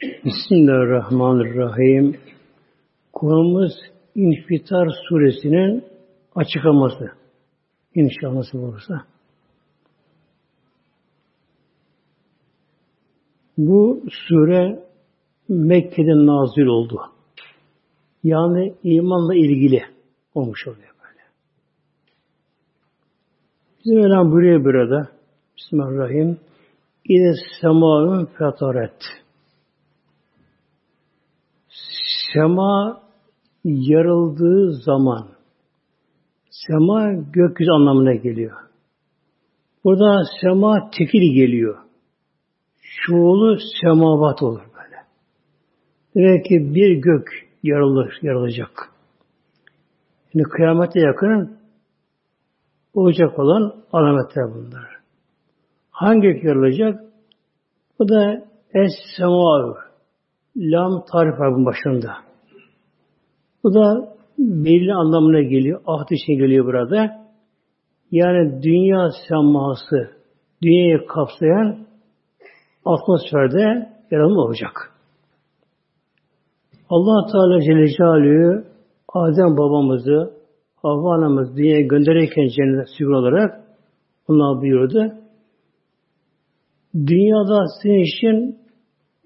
Bismillahirrahmanirrahim. Konumuz İnfitar suresinin açıklaması. İnşallah olursa. Bu sure Mekke'de nazil oldu. Yani imanla ilgili olmuş oluyor böyle. Bizim Mevlam buraya burada Bismillahirrahmanirrahim İde semâın fetaret Sema yarıldığı zaman sema gökyüzü anlamına geliyor. Burada sema tekil geliyor. Şuulu semavat olur böyle. Demek ki bir gök yarılır, yarılacak. Yani kıyamete yakın olacak olan alametler bunlar. Hangi gök yarılacak? Bu da es sema Lam tarif var bunun başında. Bu da belli anlamına geliyor. Ahd için geliyor burada. Yani dünya seması, dünyayı kapsayan atmosferde yaralma olacak. allah Teala Celle Celaluhu Adem babamızı, Havva anamızı dünyaya gönderirken cennet sürü olarak onlar buyurdu. Dünyada senin için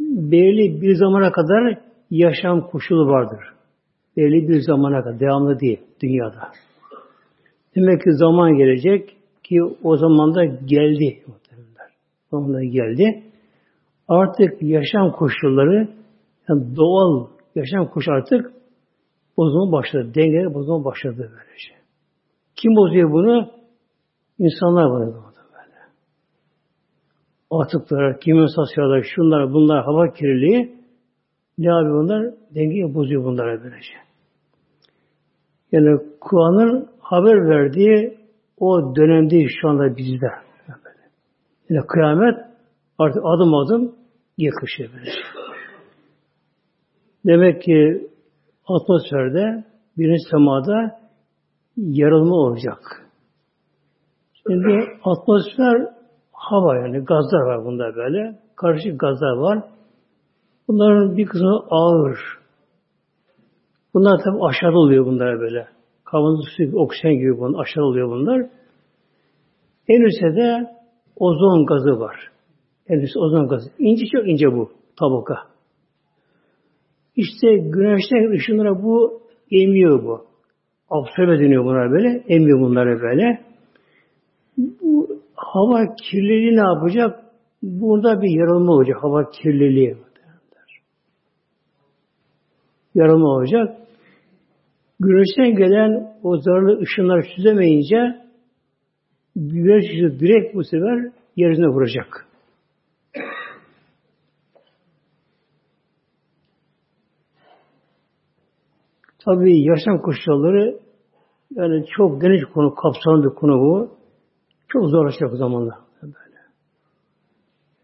belli bir zamana kadar yaşam koşulu vardır. Belli bir zamana kadar, devamlı değil dünyada. Demek ki zaman gelecek ki o zaman da geldi. Zaman da geldi. Artık yaşam koşulları yani doğal yaşam koşulu artık bozulma başladı. Denge bozulma başladı böylece. Kim bozuyor bunu? İnsanlar bunu atıklar, kimyasallar, şunlar, bunlar, hava kirliliği ne yapıyor bunlar? Dengeyi bozuyor bunlara böylece. Yani Kur'an'ın haber verdiği o dönemde şu anda bizde. Yani kıyamet artık adım adım yakışıyor böylece. Demek ki atmosferde, birinci semada yarılma olacak. Şimdi atmosfer hava yani gazlar var bunda böyle. Karışık gazlar var. Bunların bir kısmı ağır. Bunlar tabi aşağıda oluyor bunlar böyle. Karbondioksit, oksijen gibi bunlar aşağıda oluyor bunlar. En üstte de ozon gazı var. En üstte ozon gazı. İnce çok ince bu tabaka. İşte güneşten ışınlara bu emiyor bu. Absorbe deniyor bunlar böyle. Emiyor bunları böyle. Bu hava kirliliği ne yapacak? Burada bir yarılma olacak. Hava kirliliği. Yarılma olacak. Güneşten gelen o zararlı ışınlar çözemeyince güneş direkt bu sefer yeryüzüne vuracak. Tabii yaşam koşulları yani çok geniş konu, kapsamlı bir konu bu. Çok zorlaşacak o zamanla. Böyle.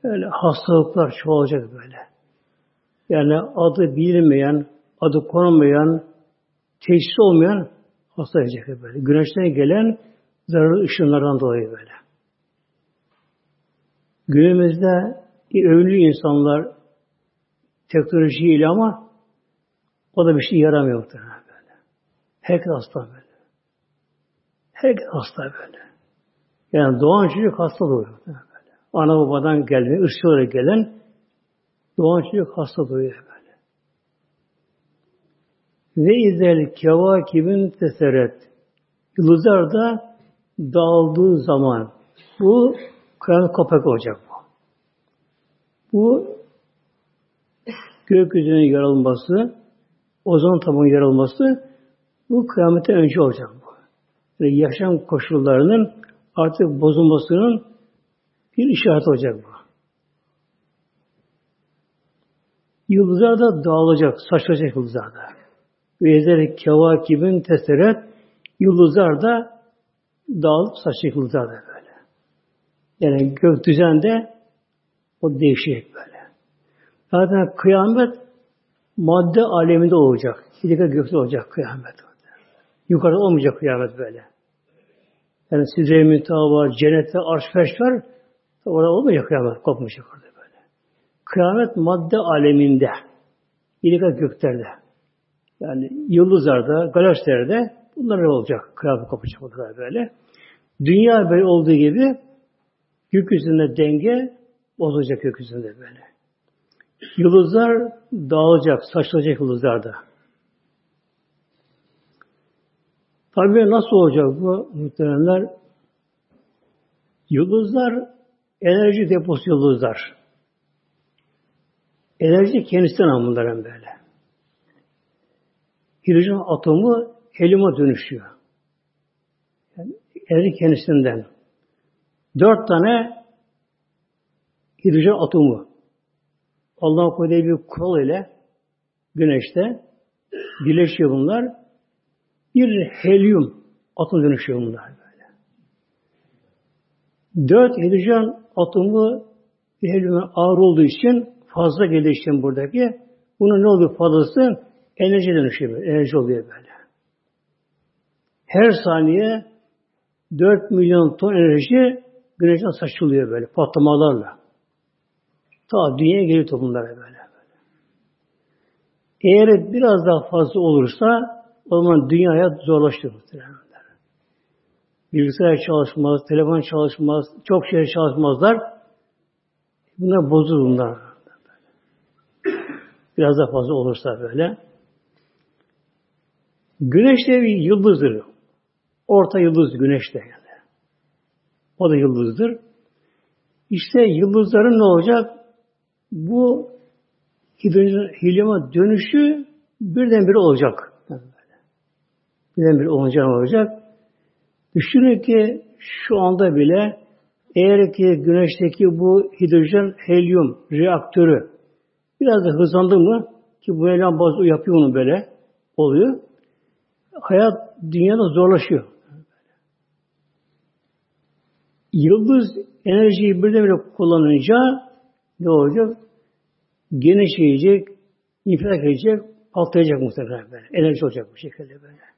Böyle hastalıklar çoğalacak böyle. Yani adı bilinmeyen, adı konulmayan, teşhis olmayan hasta olacak böyle. Güneşten gelen zararlı ışınlardan dolayı böyle. Günümüzde övünlü insanlar teknolojiyle ama o da bir şey yaramıyor muhtemelen böyle. Herkes hasta böyle. Herkes hasta böyle. Yani doğan çocuk hasta doğuyor. Ana babadan geldiğinde ırsı olarak gelen doğan çocuk hasta doğuyor böyle. Ve izel kevakibin teseret yıldızlar da dağıldığı zaman bu kıyamet kapak olacak bu. Bu gökyüzünün yarılması, ozon tabanı yarılması bu kıyamete önce olacak bu. Yani yaşam koşullarının artık bozulmasının bir işareti olacak bu. Yıldızlar da dağılacak, saçılacak yıldızlar da. Ve ezeri kevakibin teseret yıldızlar da dağılıp saçacak yıldızlar da böyle. Yani gök düzende o değişecek böyle. Zaten kıyamet madde aleminde olacak. Hilika gökte olacak kıyamet. Yukarıda olmayacak kıyamet böyle. Yani size müteha var, cennette arş feş var. Orada olmayacak kıyamet, kopmayacak orada böyle. kıyamet madde aleminde, ilika göklerde, yani yıldızlarda, galaksilerde bunlar olacak. Kıyamet kopacak o kadar böyle. Dünya böyle olduğu gibi gökyüzünde denge bozulacak gökyüzünde böyle. Yıldızlar dağılacak, saçılacak yıldızlarda. Tabii nasıl olacak bu muhteremler? Yıldızlar enerji deposu yıldızlar. Enerji kendisinden bunların böyle. Hidrojen atomu helyuma dönüşüyor. Yani enerji kendisinden. Dört tane hidrojen atomu Allah'ın koyduğu bir kural ile güneşte birleşiyor bunlar. Bir helyum atom dönüşüyor bunlar böyle. Dört hidrojen atomu bir helyuma ağır olduğu için fazla gelişim buradaki. Bunun ne oluyor fazlası? Enerji dönüşüyor. Enerji oluyor böyle. Her saniye 4 milyon ton enerji güneşten saçılıyor böyle patlamalarla. Ta dünyaya geliyor toplumlara böyle. böyle. Eğer biraz daha fazla olursa o zaman dünyaya zorlaşır muhtemelen. Bilgisayar çalışmaz, telefon çalışmaz, çok şey çalışmazlar. Bunlar bozulur bunlar. Biraz daha fazla olursa böyle. Güneş de bir yıldızdır. Orta yıldız güneş de yani. O da yıldızdır. İşte yıldızların ne olacak? Bu hilyuma dönüşü birdenbire olacak. Birdenbire olacak olacak. Düşünün ki şu anda bile eğer ki güneşteki bu hidrojen helyum reaktörü biraz da hızlandı mı ki bu eylem bazı yapıyor onu böyle oluyor. Hayat dünyada zorlaşıyor. Yıldız enerjiyi birdenbire kullanınca ne olacak? Genişleyecek, infilak edecek, patlayacak muhtemelen böyle. Enerji olacak bu şekilde böyle.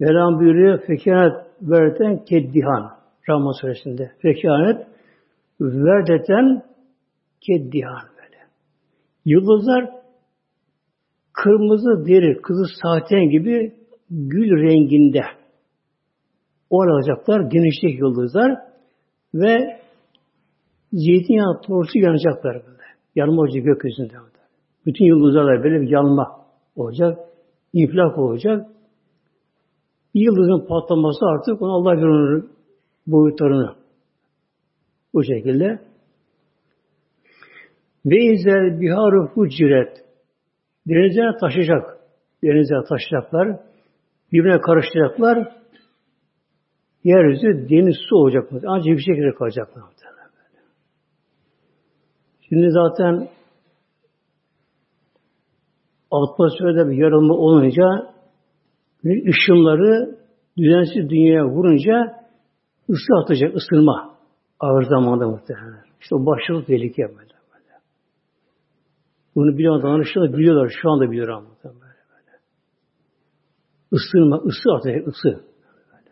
Mevlam buyuruyor, fekanet verden keddihan. Rahman suresinde. Fekanet verdeten keddihan böyle. Yıldızlar kırmızı deri, kızı saten gibi gül renginde olacaklar, genişlik yıldızlar ve zeytinyağı torsu yanacaklar böyle. Yanma olacak gökyüzünde. Bütün yıldızlarla böyle bir yanma olacak. infilak olacak. Yıldızın patlaması artık onu Allah bilir boyutlarını. Bu şekilde. Ve izel biharu fuciret. Denizlere taşıyacak. Denizlere taşıyacaklar. Birbirine karıştıracaklar. Yeryüzü deniz su olacak? Ancak bir şekilde kalacaklar. Şimdi zaten atmosferde bir yarılma olunca ışınları düzensiz dünyaya vurunca ısı atacak, ısınma ağır zamanda muhtemelen. İşte o başlık tehlike böyle. böyle. Bunu bilen danışıyorlar, biliyorlar. Şu anda biliyorlar muhtemelen. Böyle, böyle. Isınma, ısı atacak, ısı. Böyle.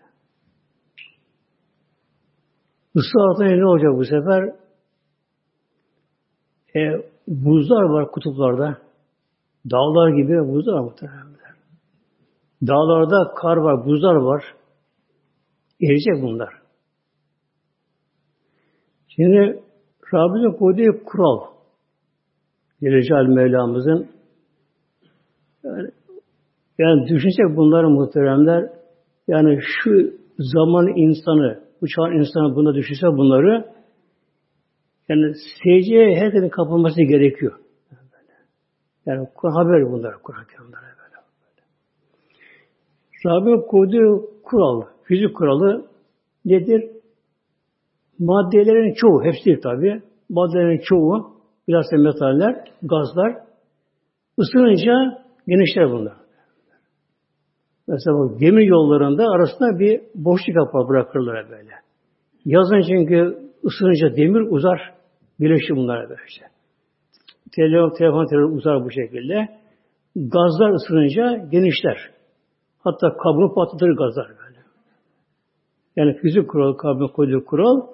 Isı atınca ne olacak bu sefer? E, buzlar var kutuplarda. Dağlar gibi buzlar muhtemelen. Dağlarda kar var, buzlar var. Eriyecek bunlar. Şimdi Rabbimizin koyduğu kural Celal Mevlamızın yani, yani düşünsek bunları muhteremler yani şu zaman insanı, bu çağın insanı buna düşünse bunları yani secdeye herkesin kapılması gerekiyor. Yani haber bunlar Kur'an kerimlere. Rabbim koyduğu kural, fizik kuralı nedir? Maddelerin çoğu, hepsi tabi. Maddelerin çoğu, biraz metaller, gazlar, ısınınca genişler bunlar. Mesela demir yollarında arasında bir boşluk yapar bırakırlar böyle. Yazın çünkü ısınınca demir uzar, birleşir bunlar böyle işte. Telefon, telefon, telefon uzar bu şekilde. Gazlar ısınınca genişler. Hatta kabuğunu patlatır gazlar böyle. Yani fizik kural, kabın koyduğu kural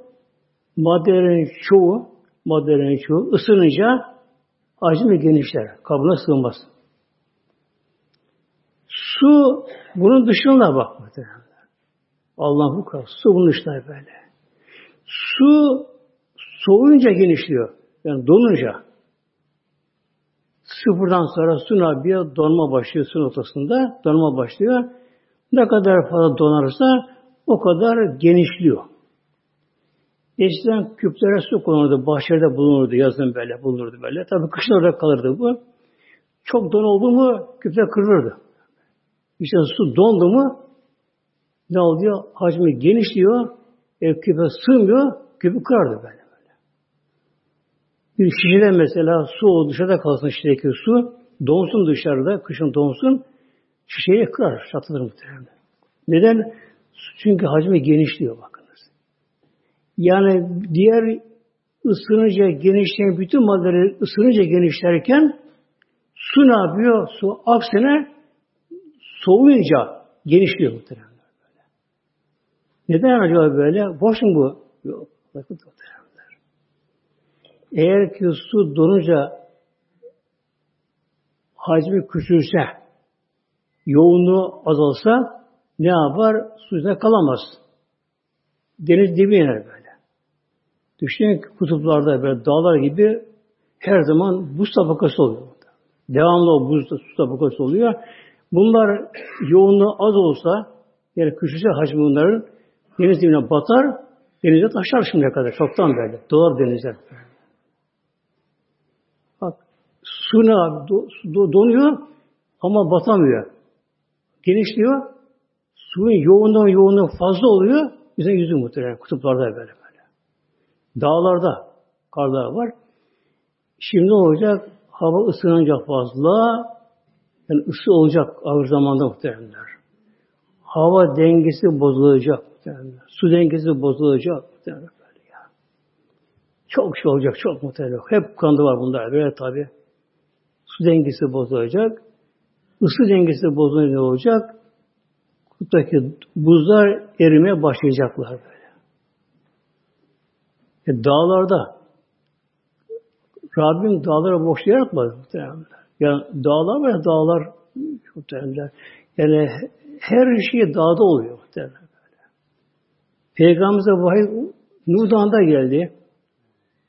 maddelerin çoğu maddelerin çoğu ısınınca hacmi genişler. Kabına sığmaz. Su bunun dışında bak. Allah'ın kadar. Su bunun dışında böyle. Su soğuyunca genişliyor. Yani donunca. Sıfırdan sonra su bir donma başlıyor su ortasında. Donma başlıyor. Ne kadar fazla donarsa o kadar genişliyor. Eskiden küplere su konurdu, bahçede bulunurdu, yazın böyle bulunurdu böyle. Tabii kışın orada kalırdı bu. Çok don oldu mu küpler kırılırdı. İşte su dondu mu ne oluyor? Hacmi genişliyor, e, küpe sığmıyor, küpü kırardı böyle. Bir şişede mesela su dışarıda kalsın şişedeki su, donsun dışarıda, kışın donsun, şişeyi kırar, çatılır muhtemelen. Neden? Çünkü hacmi genişliyor bakınız. Yani diğer ısınınca genişleyen bütün maddeleri ısınınca genişlerken su ne yapıyor? Su aksine soğuyunca genişliyor muhtemelen. Neden acaba böyle? Boş mu bu? Yok. Bakın. Eğer ki su donunca hacmi küçülse, yoğunluğu azalsa ne yapar? Su kalamaz. Deniz dibi iner böyle. Düşünün ki kutuplarda böyle dağlar gibi her zaman buz tabakası oluyor. Devamlı o buz su tabakası oluyor. Bunlar yoğunluğu az olsa, yani küçülse hacmi bunların deniz dibine batar, denize taşar şimdiye kadar. Çoktan böyle. Dolar denizler. Bak, suna do, do, donuyor ama batamıyor. Genişliyor. Suyun yoğunluğu yoğunluğu fazla oluyor. Bize yüzü muhtemelen kutuplarda böyle böyle. Dağlarda karlar var. Şimdi olacak? Hava ısınınca fazla, yani ısı olacak ağır zamanda muhtemelenler. Hava dengesi bozulacak muhtemelenler. Su dengesi bozulacak muhtemelenler. Ya. Çok şey olacak, çok muhtemelen. Hep kandı var bunda böyle tabi. Su dengesi bozulacak. Isı dengesi bozulunca ne olacak? Kutuptaki buzlar erimeye başlayacaklar böyle. E, dağlarda Rabbim dağlara boş yaratmadı muhtemelen. Yani dağlar var dağlar muhtemelen. Yani her şey dağda oluyor muhtemelen. Böyle. Peygamberimize vahiy Nuh Dağı'nda geldi.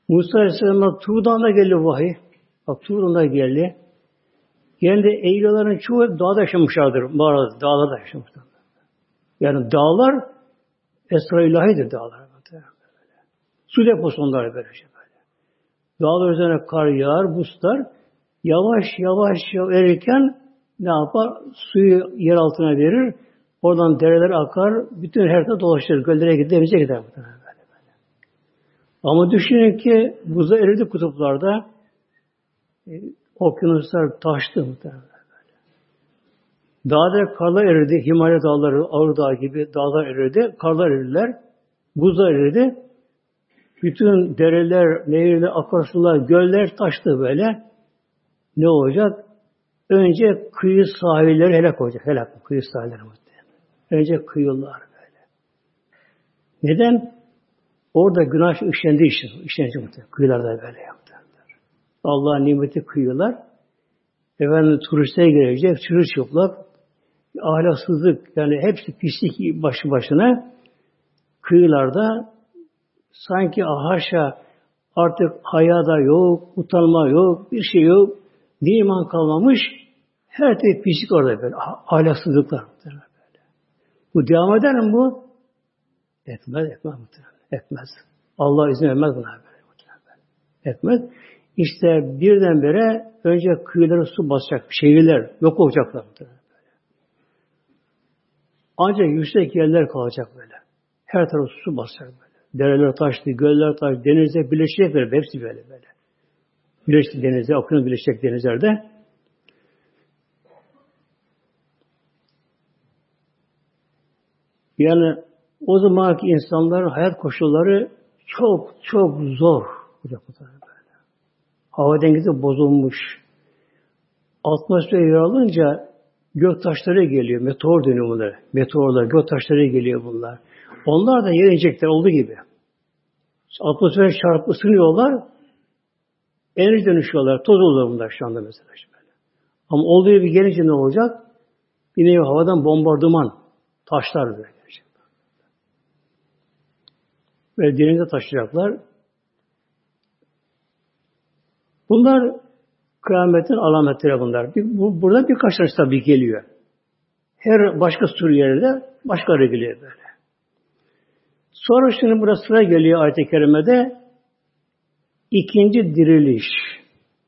Musa Aleyhisselam'a Tur Dağı'nda geldi vahiy. Bak Dağı'nda geldi. Geldi Eylül'lerin çoğu dağda yaşamışlardır. Mağarada, dağlarda yaşamışlar. Yani dağlar esra ilahidir dağlar. Su deposu onlar böyle şey böyle. Dağlar üzerine kar yağar, buzlar. Yavaş yavaş verirken ne yapar? Suyu yer altına verir. Oradan dereler akar. Bütün her tarafta dolaşır. Göllere gider, denize gider. Böyle, böyle. Ama düşünün ki buzda eridi kutuplarda. E, okyanuslar taştı muhtemelen. Dağda karlar eridi. Himalaya dağları, Ağrı Dağı gibi dağlar eridi. Karlar eridiler. Buzlar eridi. Bütün dereler, nehirler, akarsular, göller taştı böyle ne olacak? Önce kıyı sahilleri helak olacak. Helak kıyı sahilleri muhtemelen. Önce kıyılar böyle. Neden? Orada günah işlendi işte. İşlenecek muhtemelen. Kıyılarda böyle Allah'ın nimeti kıyılar. Efendim turistler gelecek, çırılçıplak, ahlaksızlık, yani hepsi pislik başı başına kıyılarda sanki haşa artık haya da yok, utanma yok, bir şey yok. Bir iman kalmamış. Her türlü pislik orada böyle. Ahlaksızlıklar. Böyle. Bu devam eder mi bu? Etmez, etmez muhtemelen. Etmez. Allah izin vermez buna böyle. Etmez. İşte birdenbire önce kıyıları su basacak. Şehirler yok olacaklar. Ancak yüksek yerler kalacak böyle. Her tarafı su basacak böyle. Dereler taştı, göller taştı, denizler birleşecek böyle. Hepsi böyle böyle. Birleşik denizde, okyanus birleşik denizlerde. Yani o zamanki insanların hayat koşulları çok çok zor. Böyle. Hava dengesi bozulmuş. Atmosfer yer alınca gök taşları geliyor. Meteor dönüyor bunlar. Meteorlar, gök taşları geliyor bunlar. Onlar da yer inecekler olduğu gibi. Atmosfer çarpıp ısınıyorlar. Enerji dönüşüyorlar. Toz oluyor bunlar şu anda mesela. Ama olduğu bir gelince ne olacak? Yine havadan bombardıman. Taşlar böyle. Ve denize taşıyacaklar. Bunlar kıyametin alametleri bunlar. Bir, bu, burada birkaç tane tabi geliyor. Her başka Suriyeli'de başka geliyor böyle. Sonra şimdi burası sıra geliyor ayet-i kerimede ikinci diriliş.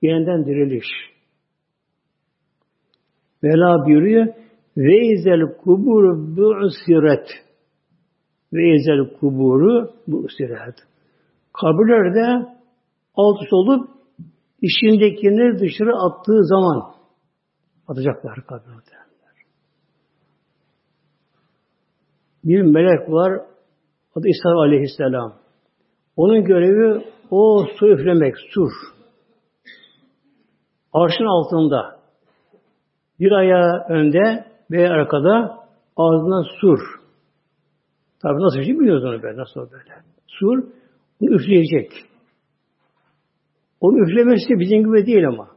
Yeniden diriliş. Vela buyuruyor ve izel kubur bu'siret ve izel kuburu bu'siret. Kabirlerde alt üst olup işindekini dışarı attığı zaman atacaklar kabirde. Bir melek var adı İsa aleyhisselam. Onun görevi o su üflemek, sur. Arşın altında bir ayağı önde ve arkada ağzından sur. Tabi nasıl şey biliyoruz onu böyle, nasıl böyle. Sur, bunu üfleyecek. Onu üflemesi bizim gibi değil ama.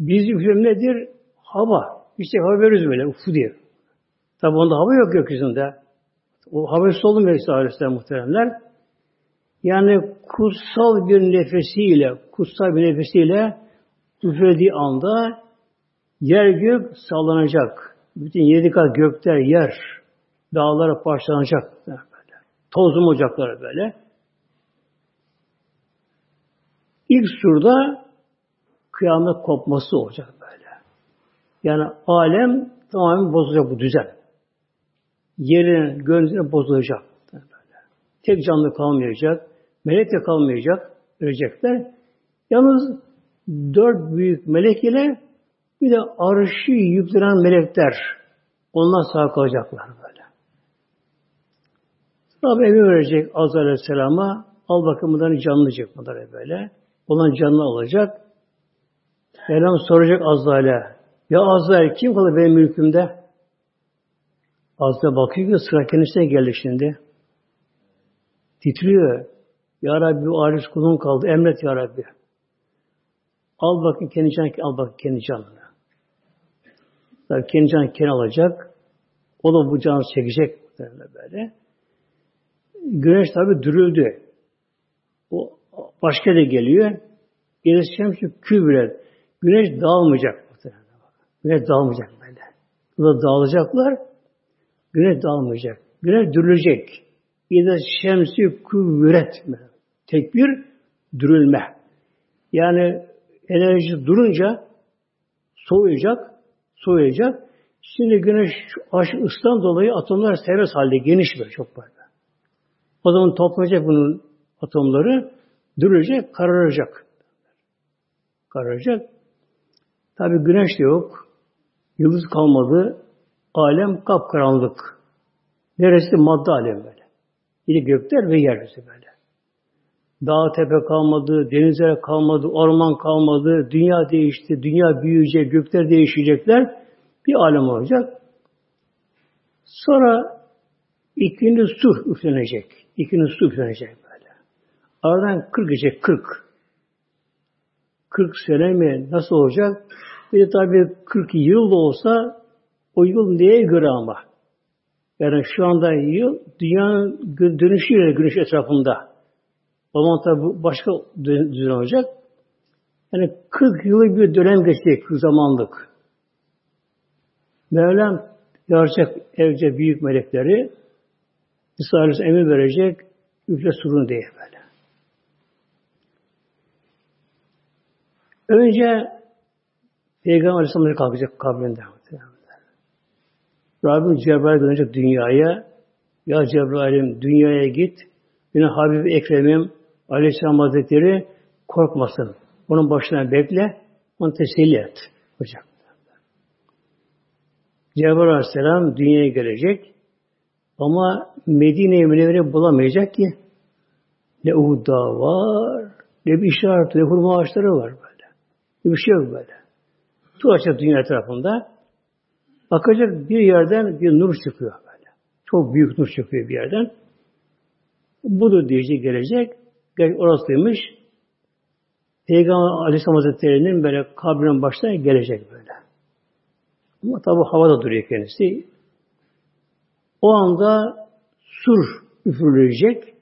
Biz üflem nedir? Hava. İşte hava veriyoruz böyle, ufu diye. Tabi onda hava yok gökyüzünde. O havası olmuyor İsa Aleyhisselam muhteremler. Yani kutsal bir nefesiyle, kutsal bir nefesiyle üflediği anda yer gök sallanacak. Bütün yedi kat gökler yer, dağlara parçalanacak. Böyle. Tozum ocakları böyle. İlk surda kıyamet kopması olacak böyle. Yani alem tamamen bozulacak bu düzen. Yerin, gönlünün bozulacak. Böyle. Tek canlı kalmayacak. Melek de kalmayacak. Ölecekler. Yalnız dört büyük melek ile bir de arşı yüklenen melekler onlar sağ kalacaklar böyle. Rabbi emir verecek Azrail Aleyhisselam'a al bakımından canlı çık bunlara böyle. Olan canlı olacak. Mevlam soracak Azrail'e ya Azrail kim kalır benim mülkümde? Azrail bakıyor ki sıra kendisine geldi şimdi. Titriyor. Ya Rabbi bu aciz kulun kaldı. Emret Ya Rabbi. Al bakın kendi canını, al bakın kendi canını. Tabii kendi canını kendi alacak. O da bu canı çekecek böyle. Güneş tabi dürüldü. O başka da geliyor. Gerisi şemsi kübre. Güneş dağılmayacak. Güneş dağılmayacak böyle. Burada dağılacaklar. Güneş dağılmayacak. Güneş dürülecek. İde şemsi kuvvet. Tekbir dürülme. Yani enerji durunca soğuyacak, soğuyacak. Şimdi güneş aşı ıslan dolayı atomlar serbest halde geniş böyle çok böyle. O zaman toplayacak bunun atomları dürülecek, kararacak. Kararacak. Tabi güneş de yok. Yıldız kalmadı. Alem kapkaranlık. Neresi madde alem böyle. Yine gökler ve yeryüzü böyle. Dağ tepe kalmadı, denizler kalmadı, orman kalmadı, dünya değişti, dünya büyüyecek, gökler değişecekler. Bir alem olacak. Sonra ikinci su üflenecek. İkinci su üflenecek. Aradan 40 geçecek, 40. 40 sene mi? Nasıl olacak? Bir de tabii 40 yıl da olsa o yıl neye göre ama? Yani şu anda yıl dünyanın dönüşüyle güneş etrafında. O zaman tabi başka düzen olacak. Yani 40 yıllık bir dönem geçecek zamanlık. Mevlam yaracak evce büyük melekleri İsa Aleyhisselam emir verecek üfle surun diye böyle. Önce Peygamber Aleyhisselam kalkacak kabrinde. Rabbim Cebrail dönecek dünyaya. Ya Cebrail'im dünyaya git. Yine Habib Ekrem'im Aleyhisselam Hazretleri korkmasın. Onun başına bekle. Onu teselli et. Hocam. Cebrail Aleyhisselam dünyaya gelecek. Ama Medine-i Münevvere bulamayacak ki. Ne Uhud var, ne bir işaret, ne hurma ağaçları var. Bir şey yok böyle. Tuğaçak dünya etrafında. Bakacak bir yerden bir nur çıkıyor böyle. Çok büyük nur çıkıyor bir yerden. Budur diyecek gelecek. Gerçek orasıymış. Peygamber Aleyhisselam Hazretleri'nin böyle kabrinin başına gelecek böyle. Ama tabi havada duruyor kendisi. O anda sur üfürülecek.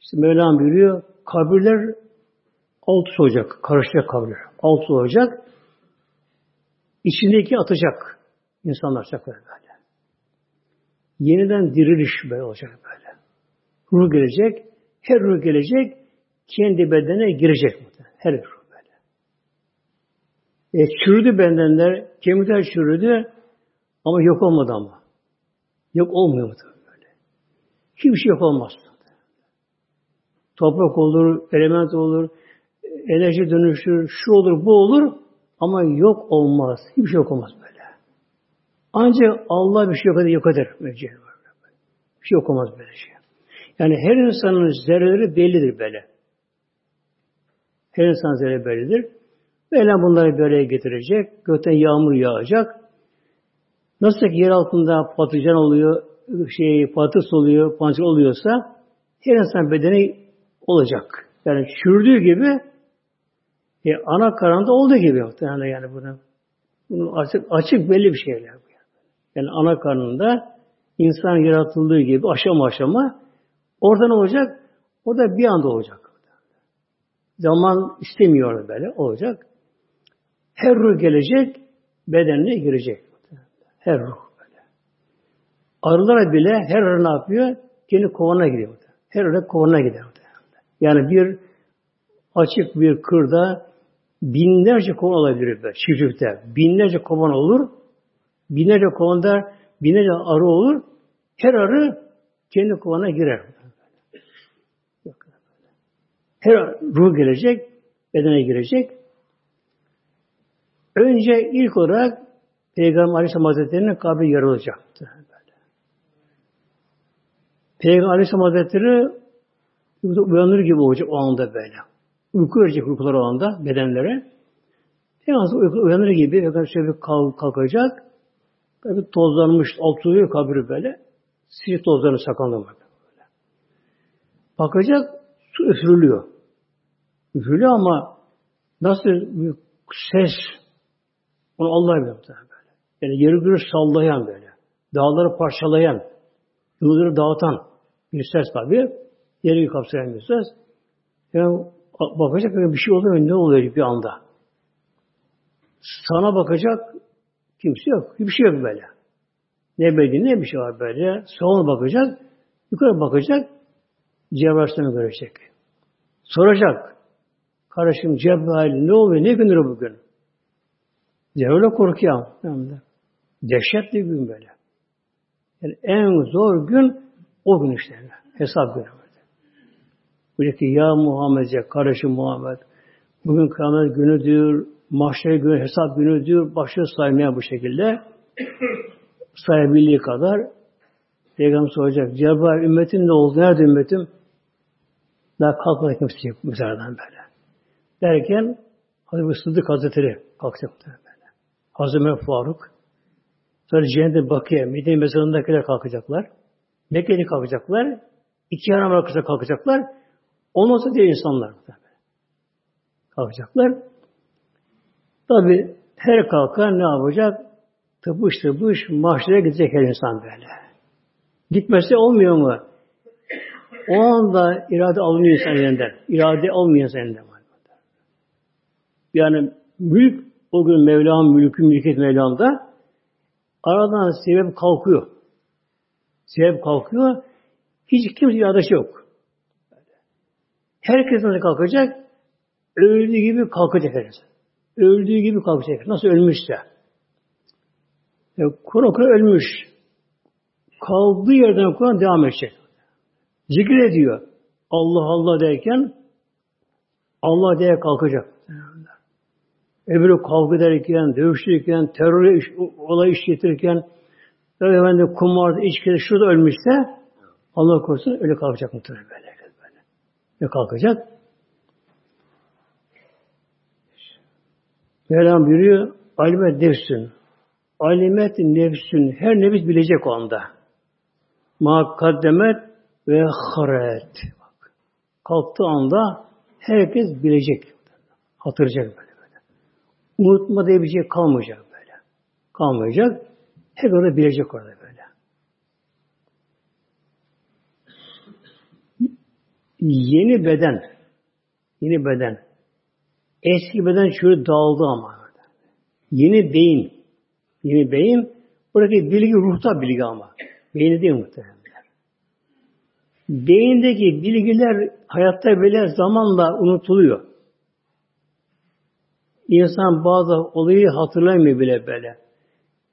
İşte Mevlam buyuruyor, kabirler alt olacak, karışacak kabirler. Alt olacak. İçindeki atacak. insanlar atacak böyle. Yeniden diriliş böyle olacak böyle. Ruh gelecek, her ruh gelecek, kendi bedene girecek. Her ruh böyle. E, çürüdü bedenler, kemikler çürüdü ama yok olmadı ama. Yok olmuyor mu böyle? Hiçbir şey yok olmaz. Toprak olur, element olur, enerji dönüşür, şu olur, bu olur ama yok olmaz. Hiçbir şey yok olmaz böyle. Ancak Allah bir şey yok eder, yok eder. Bir şey yok olmaz böyle şey. Yani her insanın zerreleri bellidir böyle. Her insan zerre bellidir. Böyle bunları böyle getirecek. Gökten yağmur yağacak. Nasıl ki yer altında patlıcan oluyor, şey patates oluyor, pancar oluyorsa her insan bedeni olacak. Yani çürüdüğü gibi e, ana karnında olduğu gibi yani yani bunu bunu açık açık belli bir şeyler bu. Yani ana karnında insan yaratıldığı gibi aşama aşama orada ne olacak? Orada bir anda olacak. Zaman istemiyor böyle olacak. Her ruh gelecek, bedenine girecek. Her ruh böyle. Arılar bile her arı ne yapıyor? Kendi kovana gidiyor. Her arı kovana gidiyor. Yani bir açık bir kırda binlerce kovan olabilir böyle, çiftlikte. Binlerce kovan olur. Binlerce kovanda binlerce arı olur. Her arı kendi kovana girer. Her ruh gelecek, bedene girecek. Önce ilk olarak Peygamber Aleyhisselam Hazretleri'nin kabri yarılacaktı. Peygamber Aleyhisselam Hazretleri uyanır gibi olacak o anda böyle. Uyku verecek uykular o anda bedenlere. Peygamber uyanır gibi Peygamber şöyle kalkacak. Tabi tozlanmış, alt oluyor kabri böyle. Sirk tozlarını sakanlamak. Bakacak, su üfürülüyor. Üfürülüyor ama nasıl bir ses onu Allah biliyor böyle. Yani yeri göğü sallayan böyle. Dağları parçalayan, yılları dağıtan bir ses tabi. Yeri kapsayan bir ses. Yani bakacak bir şey oluyor ne oluyor bir anda. Sana bakacak kimse yok. Hiçbir şey yok böyle. Ne belli ne bir şey var böyle. Sağa bakacak, yukarı bakacak, Cebrail'i görecek. Soracak. Kardeşim Cebrail ne oluyor? Ne gündür bugün? Cebrail'e korkuyor. Dehşetli bir gün böyle. Yani en zor gün o gün işte. Hesap günü. Böyle ki ya Muhammed ya kardeşim Muhammed bugün kıyamet günüdür, mahşer günü, hesap günüdür. Başlıyor saymaya bu şekilde. Sayabildiği kadar Peygamber soracak. Cebrail ümmetin ne oldu? Nerede ümmetim? Daha kalkmadı kimse yok mezardan böyle. Derken Hazreti Sıddık Hazretleri kalkacak böyle. Hazreti Ömer Faruk sonra Cennet-i Bakiye, Medine mezarındakiler kalkacaklar. Mekke'de kalkacaklar. İki haram arkasında kalkacaklar. Sonra diğer insanlar kalkacaklar. Tabi her kalkan ne yapacak? Tıpış tıpış mahşere gidecek her insan böyle. Gitmesi olmuyor mu? O anda irade alınıyor insan elinden. İrade olmuyor insan elinden. Yani mülk o gün Mevlam mülkü mülkiyet Mevlam'da aradan sebep kalkıyor. Sebep kalkıyor. Hiç kimse iradesi yok. Herkes nasıl kalkacak? Öldüğü gibi kalkacak herkes. Öldüğü gibi kalkacak. Nasıl ölmüşse. Yani Kur'an Kur'an ölmüş. Kaldığı yerden Kur'an devam edecek. Zikir ediyor. Allah Allah derken Allah diye kalkacak. Öbürü kavga ederken, dövüşürken, terör iş, olay işletirken, efendim kumar, içki, şurada ölmüşse Allah korusun öyle kalkacak muhtemelen böyle. Ve kalkacak. Mevlam buyuruyor, alimet nefsün. Alimet nefsün. Her nefis bilecek o anda. Ma kaddemet ve haret. Bak. Kalktığı anda herkes bilecek. Hatırlayacak böyle böyle. Unutma diye bir şey kalmayacak böyle. Kalmayacak. Hep orada bilecek orada böyle. Yeni beden, yeni beden, eski beden şöyle dağıldı ama. Yeni beyin, yeni beyin, buradaki bilgi ruhta bilgi ama. Beyni değil muhtemelen. Beyindeki bilgiler hayatta böyle zamanla unutuluyor. İnsan bazı olayı hatırlamıyor bile böyle.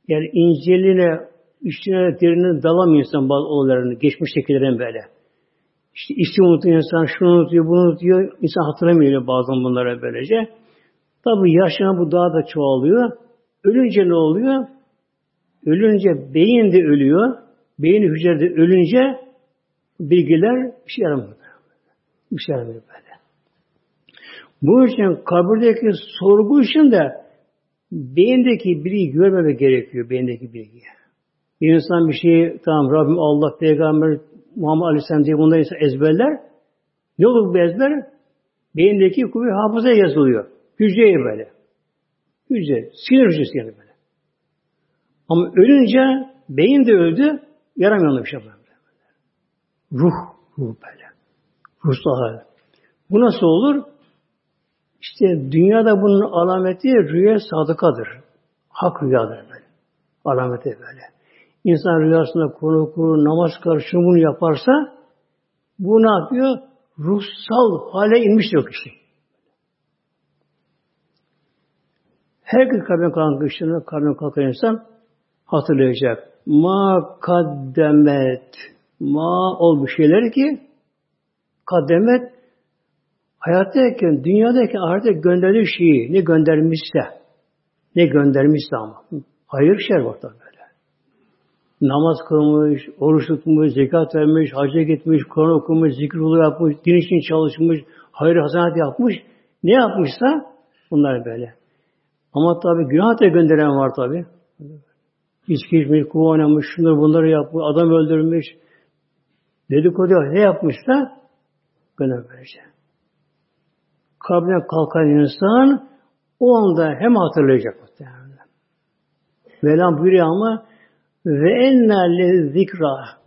Yani inceliğine, üstüne derine dalamıyor insan bazı olaylarını, geçmiştekilerin böyle. İşte işi unutuyor insan, şunu unutuyor, bunu unutuyor. İnsan hatırlamıyor bazen bunlara böylece. Tabi yaşına bu daha da çoğalıyor. Ölünce ne oluyor? Ölünce beyin de ölüyor. Beyin hücrede ölünce bilgiler bir şey yaramıyor. Bir şey yaramıyor böyle. Bu için kabirdeki sorgu için de beyindeki bilgiyi görmeme gerekiyor, beyindeki bilgiyi. Bir insan bir şeyi, tamam Rabbim Allah, Peygamber, Muhammed Aleyhisselam diye bunları ezberler. Ne olur bu ezber? Beyindeki kuvvet hafızaya yazılıyor. Hücreye böyle. Hücre, sinir hücresi yani böyle. Ama ölünce beyin de öldü, yaramıyor bir şey. Ruh, ruh böyle. Ruhsal hal. Bu nasıl olur? İşte dünyada bunun alameti rüya sadıkadır. Hak rüyadır böyle. Alameti böyle. İnsan rüyasında konu kuru, namaz kılar, şunu bunu yaparsa bu ne yapıyor? Ruhsal hale inmiş yok işte. Her gün kalbine kalan kışını, kalbine kalkan insan hatırlayacak. Ma kaddemet ma olmuş şeyler ki kaddemet hayattayken, dünyadayken ahirete gönderdiği şeyi ne göndermişse ne göndermişse ama hayır şer var böyle. Namaz kılmış, oruç tutmuş, zekat vermiş, hacca gitmiş, Kur'an okumuş, zikir yapmış, din için çalışmış, hayır hasenat yapmış. Ne yapmışsa bunlar böyle. Ama tabi günah da gönderen var tabi. İçki içmiş, kuva oynamış, şunları bunları yapmış, adam öldürmüş, dedikodu ne yapmışsa günah verecek. Kabrine kalkan insan o anda hem hatırlayacak muhtemelen. Mevlam buyuruyor ama ve ennâ zikra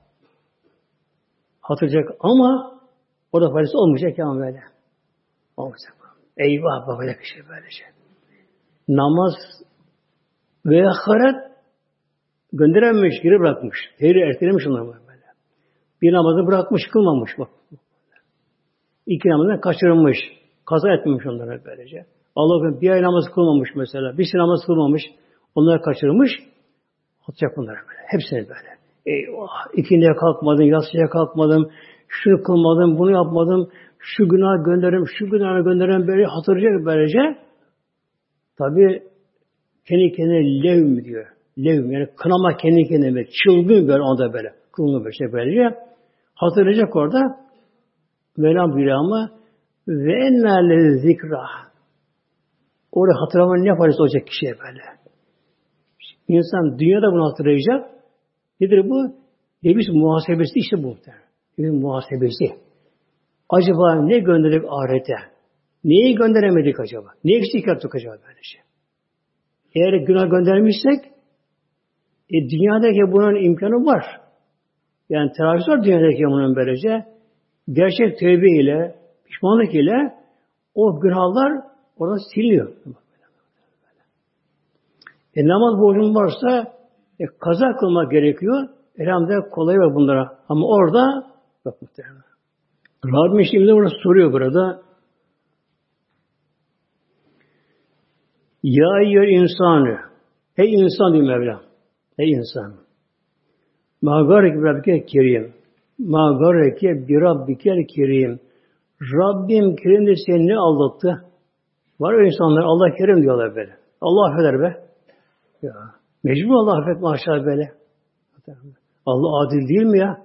hatırlayacak ama o da faydası olmayacak ya böyle. Olmayacak. Eyvah böyle şey böylece. Namaz ve ahiret gönderememiş, geri bırakmış. Tehri ertelemiş onları böyle. Bir namazı bırakmış, kılmamış bak. İki namazını kaçırılmış. Kaza etmemiş onlara böylece. Allah bir ay namaz kılmamış mesela. Bir sene namaz kılmamış. Onları kaçırmış. Atacak bunları böyle. Hepsini böyle. Eyvah! İkindiye kalkmadım, yatsıya kalkmadım, şunu kılmadım, bunu yapmadım, şu günah gönderim, şu günah gönderim böyle hatırlayacak böylece. Tabi kendi kendine levm diyor. Levm yani kınama kendi kendine çılgın böyle onda böyle. Kılını böyle şey böylece. Hatırlayacak orada. Mevlam buyuruyor ama ve ennâle zikra. Orada hatırlamanın ne faydası olacak kişiye böyle. İnsan dünyada bunu hatırlayacak. Nedir bu? Nefis muhasebesi işte bu. Nefis muhasebesi. Acaba ne gönderdik ahirete? Neyi gönderemedik acaba? Ne eksik yaptık acaba böyle şey? Eğer günah göndermişsek e, dünyadaki bunun imkanı var. Yani teravih var dünyadaki bunun böylece. Gerçek tövbe ile, pişmanlık ile o günahlar orada siliniyor. E, namaz borcun varsa e, kaza kılmak gerekiyor. Elhamdülillah kolay var bunlara. Ama orada bak muhtemelen. Rabbim şimdi burada soruyor burada. Ya yer insanı. Ey insan diyor Mevla. Ey insan. Ma garek rabbike kerim. Ma gareke bir rabbike kerim. Rabbim kerim de seni ne aldattı? Var öyle insanlar Allah kerim diyorlar böyle. Allah affeder be. Ya. Mecbur Allah affet maşallah böyle. Allah adil değil mi ya?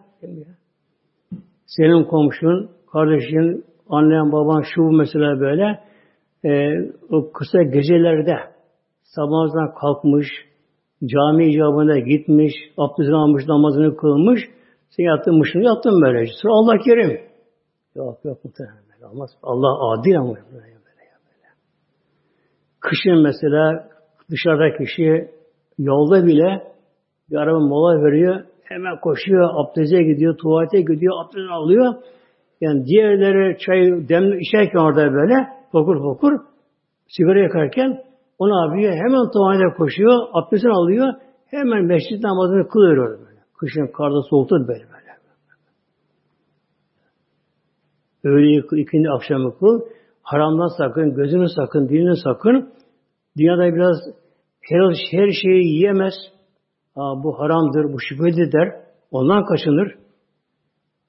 Senin komşun, kardeşin, annen, baban şu mesela böyle e, o kısa gecelerde sabahından kalkmış, cami icabına gitmiş, abdestini almış, namazını kılmış, sen yattın mışını yattın böyle. Sonra Allah kerim. Yok yok muhtemelen. Olmaz. Allah adil ama böyle. böyle, böyle. Kışın mesela dışarıda kişi yolda bile bir araba mola veriyor. Hemen koşuyor, abdeste gidiyor, tuvalete gidiyor, abdest alıyor. Yani diğerleri çay demli içerken orada böyle fokur fokur sigara yakarken onu yapıyor. Hemen tuvalete koşuyor, abdestini alıyor. Hemen mescid namazını kılıyor orada böyle. Kışın karda soğukta böyle böyle. Kıl, ikindi akşamı kıl. Haramdan sakın, gözünü sakın, dilini sakın. Dünyada biraz her, her şeyi yiyemez. Aa, bu haramdır, bu şüpheli der. Ondan kaçınır.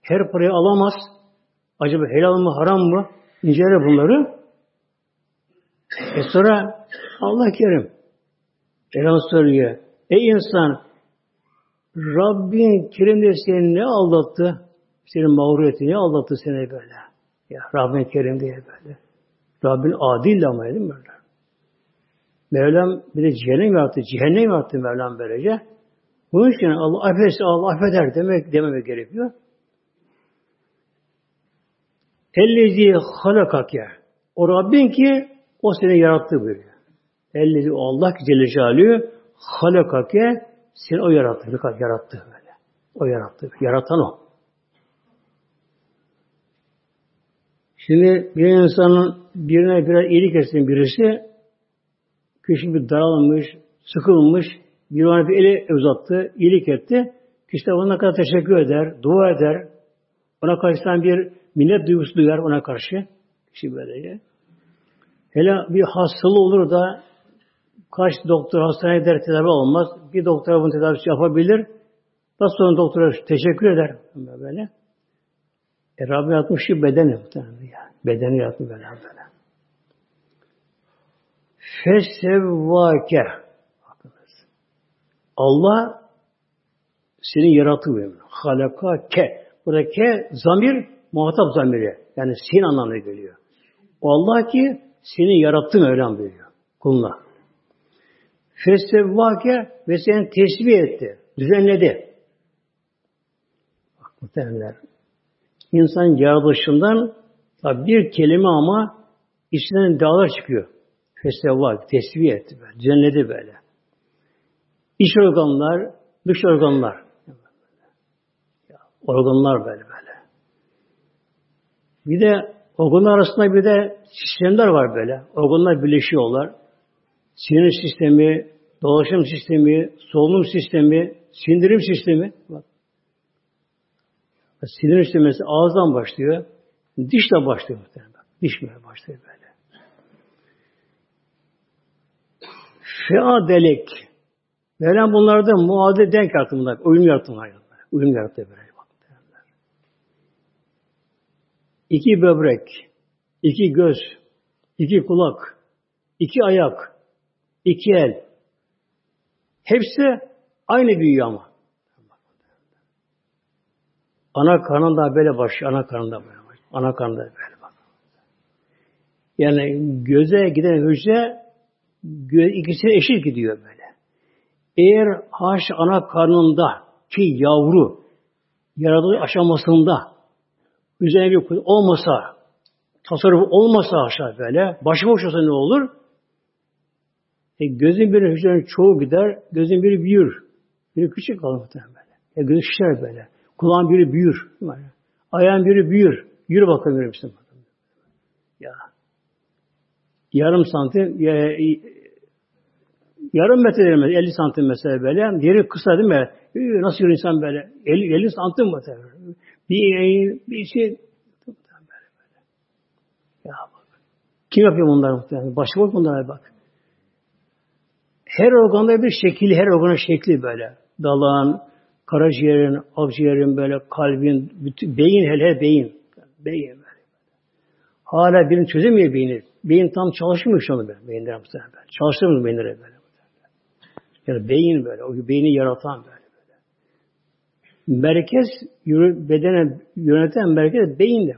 Her parayı alamaz. Acaba helal mı, haram mı? İncele bunları. E sonra Allah kerim. Elham söylüyor. Ey insan Rabbin kerim de seni ne aldattı? Senin mağruriyeti ne aldattı seni böyle? Ya Rabbin kerim diye böyle. Rabbin adil ama değil mi böyle? Mevlam bir de cehennem yarattı. Cehennem yarattı Mevlam böylece. Bunun için Allah affederse Allah affeder demek dememek gerekiyor. Ellezi halakake. O Rabbin ki o seni yarattı buyuruyor. Ellezi o Allah ki Celle Celaluhu halakake seni o yarattı. Yarattı böyle. O yarattı. Yaratan o. Şimdi bir insanın birine biraz iyilik etsin birisi kişi bir daralmış, sıkılmış, bir ona bir eli uzattı, iyilik etti. Kişi de ona kadar teşekkür eder, dua eder. Ona karşı bir minnet duygusu duyar ona karşı. Kişi böylece. Hele bir hastalığı olur da kaç doktor hastaneye gider tedavi olmaz. Bir doktor bunu tedavisi yapabilir. Daha sonra doktora teşekkür eder. Böyle. E Rabbim yaratmış şu bedeni yani. Bedeni yaratmış böyle böyle. Fesevvâke Allah seni yaratıyor. Halaka ke. Burada ke zamir muhatap zamiri. Yani senin anlamına geliyor. O Allah ki seni yarattı Mevlam buyuruyor. Kuluna. Fesevvâke ve seni tesbih etti. Düzenledi. Bak muhtemelenler. İnsan yaratılışından bir kelime ama içinden dağlar çıkıyor. Fesevvâke, tesbih etti. Böyle. Düzenledi böyle. İç organlar, dış organlar. Organlar böyle böyle. Bir de organlar arasında bir de sistemler var böyle. Organlar birleşiyorlar. Sinir sistemi, dolaşım sistemi, solunum sistemi, sindirim sistemi. Bak. Sindirim sistemi ağızdan başlıyor. Dişle başlıyor muhtemelen. Diş mi başlıyor böyle. Feadelek. Mevlam bunlarda muadil denk yarattı bunlar. Uyum yarattı bunlar. Uyum yarattı böyle. İki böbrek, iki göz, iki kulak, iki ayak, iki el. Hepsi aynı büyüyor ama. Ana karnında böyle başlıyor. Ana karnında böyle başlıyor. Ana karnında böyle bak. Yani göze giden hücre ikisi eşit gidiyor böyle. Eğer haş ana karnında ki yavru yaratılış aşamasında üzerine bir olmasa tasarruf olmasa aşağı böyle başıboş olsa ne olur? E, gözün bir hücrenin çoğu gider, gözün biri büyür. Biri küçük kalır muhtemelen böyle. E, gözü şişer böyle. Kulağın biri büyür. Böyle. Ayağın biri büyür. Yürü bakalım yürü misin? Ya. Yarım santim, ya, yarım metre demez, 50 santim mesela böyle. Yeri kısa değil mi? Nasıl yürü insan böyle? 50, 50 santim mi? Bir, bir şey. Ya bak. Kim yapıyor bunları muhtemelen? Başıboş bunlara bak. Her organda bir şekil, her organın şekli böyle. Dalağın, karaciğerin, akciğerin böyle, kalbin, bütün, beyin hele beyin. Beyin böyle. Hala birini çözemiyor beyni. Beyin tam çalışmıyor şu anda böyle. Beyinler böyle. Çalıştırmıyor beyinlere böyle. Yani beyin böyle. O beyni yaratan böyle. böyle. Merkez, bedene yöneten merkez beyin de.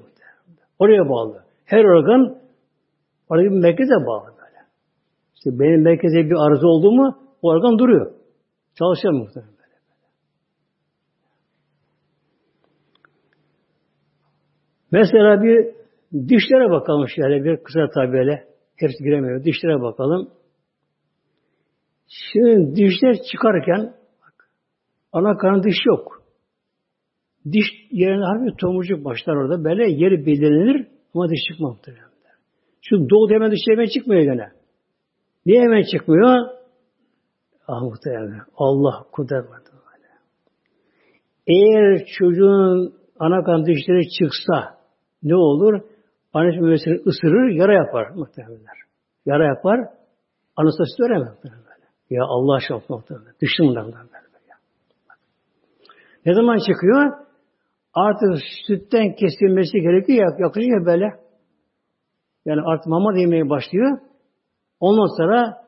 Oraya bağlı. Her organ orada bir merkeze bağlı böyle. İşte benim merkeze bir arıza oldu mu o organ duruyor. Çalışıyor muhtemelen. Mesela bir dişlere bakalım şöyle bir kısa tabiyle. Hepsi giremiyor. Dişlere bakalım. Şimdi dişler çıkarken bak, ana karın diş yok. Diş yerine harbi tomurcuk başlar orada. Böyle yeri belirlenir ama diş çıkmaz. Şu doğu hemen diş hemen çıkmıyor gene. Niye hemen çıkmıyor? Ah muhtemelen. Allah kudret var. Eğer çocuğun ana kan dişleri çıksa ne olur? Annesi memesini ısırır, yara yapar muhtemelen. Yara yapar, süt veremez. Ya Allah aşkına. Düştüm bundan böyle. Ne zaman çıkıyor? Artık sütten kesilmesi gerekiyor. Yaklaşıyor böyle. Yani artık mama yemeye başlıyor. Ondan sonra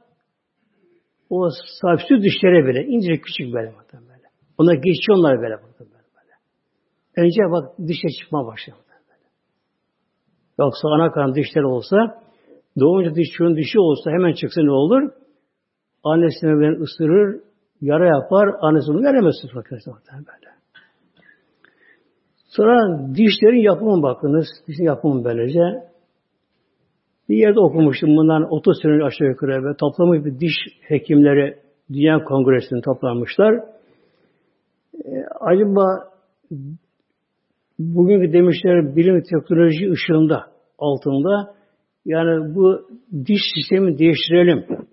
o sahip süt dişlere böyle. ince küçük böyle. böyle. Ona geçiyorlar böyle. böyle. Önce bak dişe çıkma başlıyor. Yoksa ana kan dişler olsa doğunca diş çocuğun dişi olsa hemen çıksa ne olur? Annesine ben ısırır, yara yapar, annesi bunu veremez fakirse böyle. Sonra dişlerin yapımı bakınız. Dişin yapımı böylece. Bir yerde okumuştum bundan 30 sene aşağı yukarı ve toplamış bir diş hekimleri Dünya Kongresi'ni toplanmışlar. Ee, acaba bugünkü demişler bilim teknoloji ışığında altında yani bu diş sistemi değiştirelim.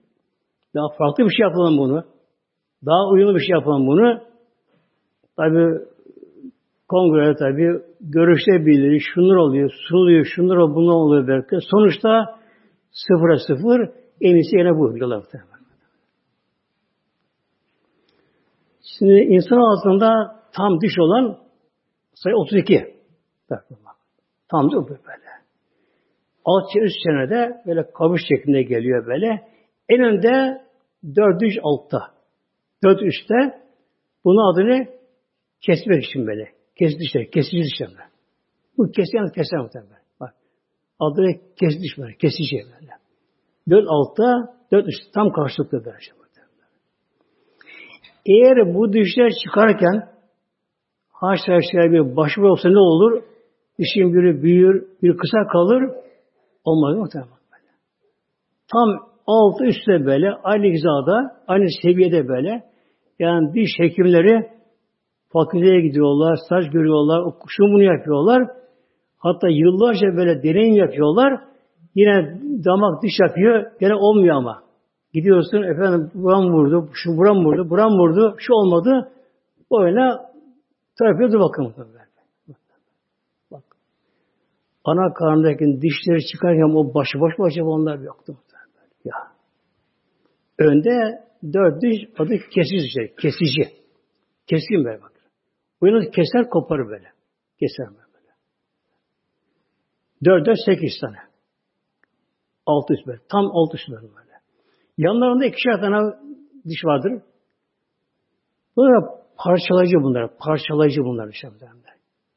Daha farklı bir şey yapalım bunu. Daha uyumlu bir şey yapalım bunu. Tabi kongre tabi görüşte bildiriyor. Şunlar oluyor, sunuluyor, şunlar oluyor, bunlar oluyor belki. Sonuçta sıfıra sıfır en iyisi yine bu diyorlar. Şimdi insan altında tam diş olan sayı 32. Tam da böyle. Alt üst senede böyle kavuş şeklinde geliyor böyle. En önde dört üç altta. Dört üstte bunun adını kesmek için böyle. Kesici dişler, kesici dişler. Bu kesici yani keser muhtemelen. Bak. Adını kesici böyle, kesici böyle. Dört altta, dört üstte tam karşılıklı derece Eğer bu dişler çıkarken haşa haşa bir başvuru olsa ne olur? Dişin biri büyür, bir kısa kalır. Olmaz muhtemelen. Tam altı üstte böyle, aynı hizada, aynı seviyede böyle. Yani diş hekimleri fakülteye gidiyorlar, saç görüyorlar, şunu bunu yapıyorlar. Hatta yıllarca böyle deneyim yapıyorlar. Yine damak diş yapıyor, gene olmuyor ama. Gidiyorsun, efendim buram vurdu, şu buram vurdu, buram vurdu, şu olmadı. Böyle terapiye dur. Bak. Ana karnındaki dişleri çıkarken o başı mu acaba onlar yoktu. Ya. Önde dört diş adı kesici şey, kesici. Keskin böyle bak. Bu yalnız keser koparır böyle. Keser böyle. Dört dört sekiz tane. Altı üst böyle. Tam altı üst böyle. Yanlarında ikişer tane diş vardır. Bunlar parçalayıcı bunlar. Parçalayıcı bunlar işte.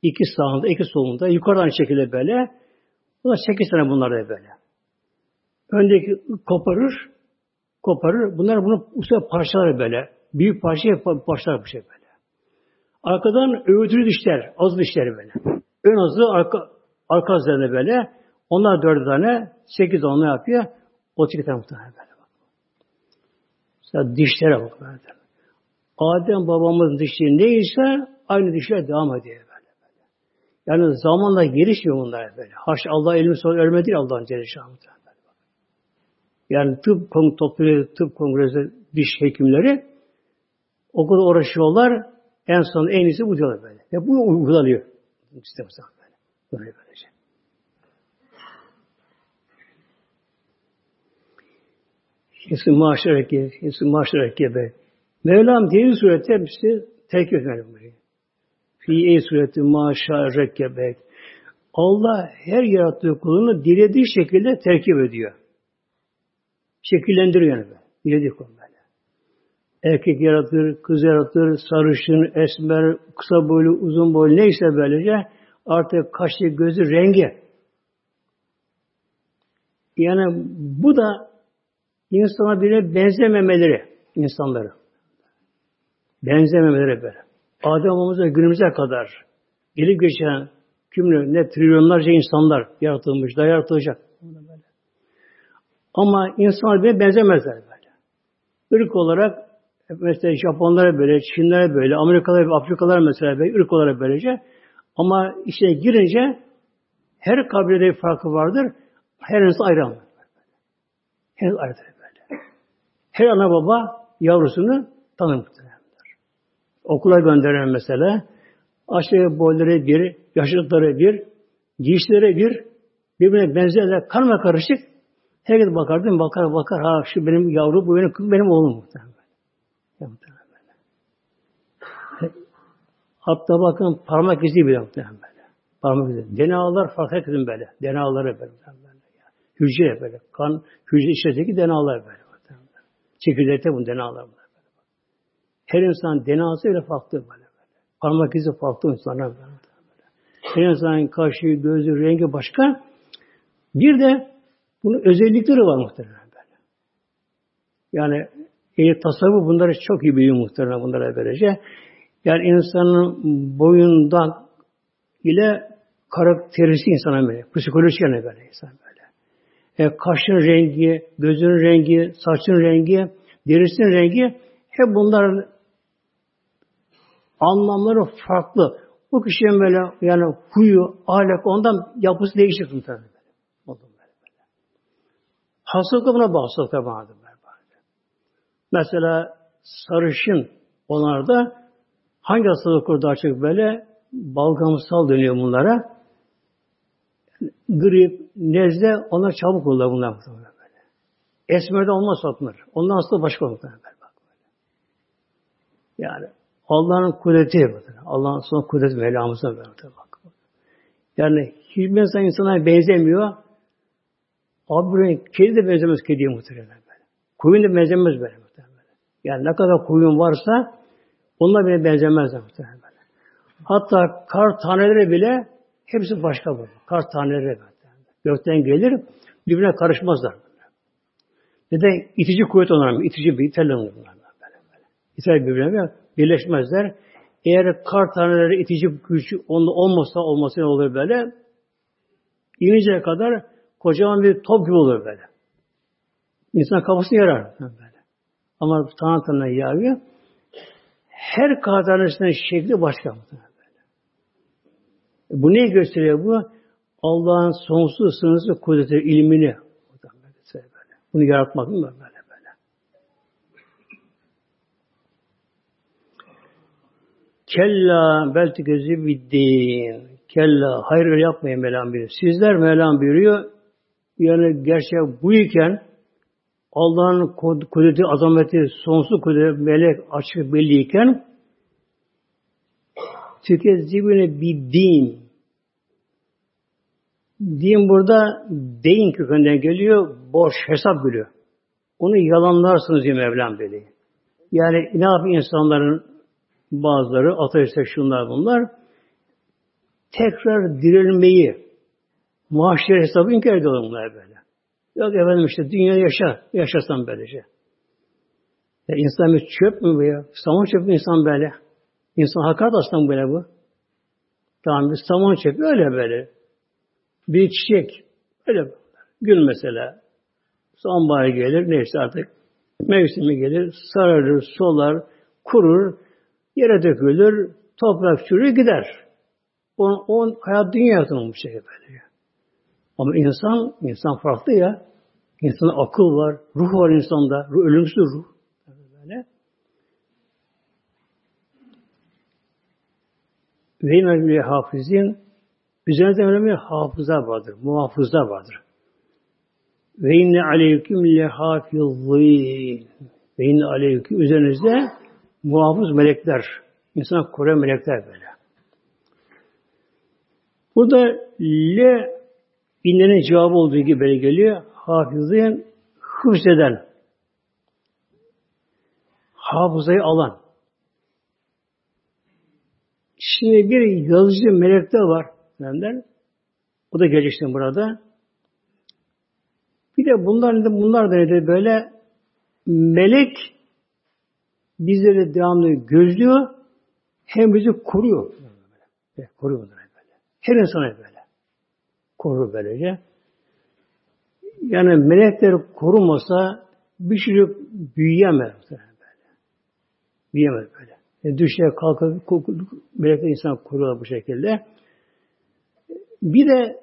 İki sağında, iki solunda. Yukarıdan şekilde böyle. Bunlar sekiz tane bunlar da böyle. Öndeki koparır, koparır. Bunlar bunu usta parçalar böyle. Büyük parça parçalar bu şey böyle. Arkadan öğütülü dişler, az dişleri böyle. Ön azı arka, arka üzerinde böyle. Onlar dört tane, sekiz onu yapıyor. O iki tane muhtemelen böyle. Mesela dişlere bak böyle. Adem babamızın dişleri neyse aynı dişler devam ediyor böyle. Yani zamanla gelişmiyor bunlar böyle. Haş Allah elimi sonra ölme değil Allah'ın Celle yani tıp topluyor, tıp kongresi diş hekimleri o kadar uğraşıyorlar. En son en iyisi bu diyorlar böyle. Ve bu uygulanıyor. İşte böyle. Böyle böylece. Hepsi maaşlar ekibi, hepsi maaşlar ekibi. Mevlam diye surette hepsi terk etmeli burayı. Fi ey sureti maaşa rekkebek. Allah her yarattığı kulunu dilediği şekilde terkip ediyor şekillendiriyor yani. Dilediği konu böyle. Erkek yaratır, kız yaratır, sarışın, esmer, kısa boylu, uzun boylu neyse böylece artık kaşı, gözü, rengi. Yani bu da insana bile benzememeleri insanları. Benzememeleri böyle. Adem babamıza günümüze kadar gelip geçen kümlü ne trilyonlarca insanlar yaratılmış, da yaratılacak. Ama insan bile benzemezler böyle. Irk olarak mesela Japonlara böyle, Çinlere böyle, Amerikalılar, Afrikalılar mesela böyle, ırk olarak böylece. Ama işe girince her kabilede bir farkı vardır. Her insan ayrı ama. Her ayrı böyle. Her ana baba yavrusunu tanır Okula gönderen mesela aşağı boyları bir, yaşlıkları bir, giysileri bir, birbirine benzerler, karma karışık. Herkes bakar değil mi? Bakar bakar. Ha şu benim yavru, bu benim kız, benim oğlum muhtemelen. Hatta bakın parmak izi bile muhtemelen böyle. Parmak izi. DNA'lar fark ettim böyle. DNA'ları böyle. Hücre böyle. Kan, hücre içerisindeki DNA'lar böyle. Çekirdekte bu DNA'lar böyle. Her insan DNA'sı öyle farklı böyle. Parmak izi farklı insanlar böyle. Her insanın kaşı, gözü, rengi başka. Bir de bunun özellikleri var muhtemelen böyle. Yani e, tasavvuf bunları çok iyi biliyor muhtemelen bunlara böylece. Yani insanın boyundan ile karakterisi insana böyle. Psikolojik yani böyle insan böyle. E, kaşın rengi, gözün rengi, saçın rengi, derisinin rengi hep bunların anlamları farklı. Bu kişinin böyle yani huyu, ahlak ondan yapısı değişir muhtemelen. Hastalıkla buna bağlı hastalıklar vardır. Mesela sarışın onlarda hangi hastalık daha çok böyle balgamsal dönüyor bunlara. Grip, nezle onlar çabuk olur bunlar böyle. Esmerde olmaz bunlar. Ondan hasta başka olur. Yani Allah'ın kudreti Allah'ın son kudreti Mevlamız'a böyle bak. Yani hiçbir insan insana benzemiyor. Abi kedi de benzemez kediye muhtemelen böyle. Koyun da benzemez böyle. Yani ne kadar kuyun varsa onlar bile benzemezler muhtemelen. Hatta kar taneleri bile hepsi başka bu. Kar taneleri böyle. Gökten gelir, birbirine karışmazlar. Neden? İtici kuvvet onlar İtici bir iterler bunlar. Böyle, böyle. İter birbirine birleşmezler. Eğer kar taneleri itici güç olmasa olması ne olur böyle? İninceye kadar kocaman bir top gibi olur böyle. İnsan kafasını yarar. Böyle. Ama tane tane yağıyor. Her kazanışının şekli başka. Bu neyi gösteriyor bu? Allah'ın sonsuz sınırsız kudreti, ilmini. Bunu yaratmak mı böyle böyle? Kella belki gözü biddin. Kella hayır yapmayın Mevlam buyuruyor. Sizler Mevlam buyuruyor. Yani gerçek bu iken Allah'ın kudreti, azameti, sonsuz kudreti, melek açık belliyken tükezzibine bir din. Din burada deyin kökünden geliyor, boş, hesap gülüyor. Onu yalanlarsınız diye Mevlam böyle. Yani ne yapıyor insanların bazıları, ateistler şunlar bunlar, tekrar dirilmeyi, mahşer hesabı inkar ediyorlar bunlar böyle. Yok efendim işte dünya yaşa, yaşasan böylece. Ya insan bir çöp mü bu ya? Saman çöp mü insan böyle? İnsan hakaret aslında böyle bu. Tamam bir saman çöp öyle böyle. Bir çiçek öyle gül mesela. Sonbahar gelir neyse artık mevsimi gelir sararır, solar, kurur, yere dökülür, toprak çürür gider. O, o hayat dünya bu şey böyle. Ama insan, insan farklı ya. İnsanda akıl var, ruh var insanda. Ruh, ölümsüz ruh. Böyle. Ve imerli hafizin üzerinde önemli hafıza vardır, muhafızlar vardır. Ve inne aleyküm le hafizîn. Ve inne aleyküm üzerinizde muhafız melekler, insan koruyan melekler böyle. Burada le binlerin cevabı olduğu gibi böyle geliyor hafızın hıfzeden, hafızayı alan. Şimdi bir yazıcı melekte var. Benden. O da şimdi burada. Bir de bunlar da bunlar da nedir böyle melek bizleri devamlı gözlüyor hem bizi koruyor. Böyle, koruyor böyle. Her insana böyle. Korur böylece. Yani melekler korumasa bir çocuk büyüyemez. Böyle. Büyüyemez böyle. Yani düşe kalkar, melekler insan koruyor bu şekilde. Bir de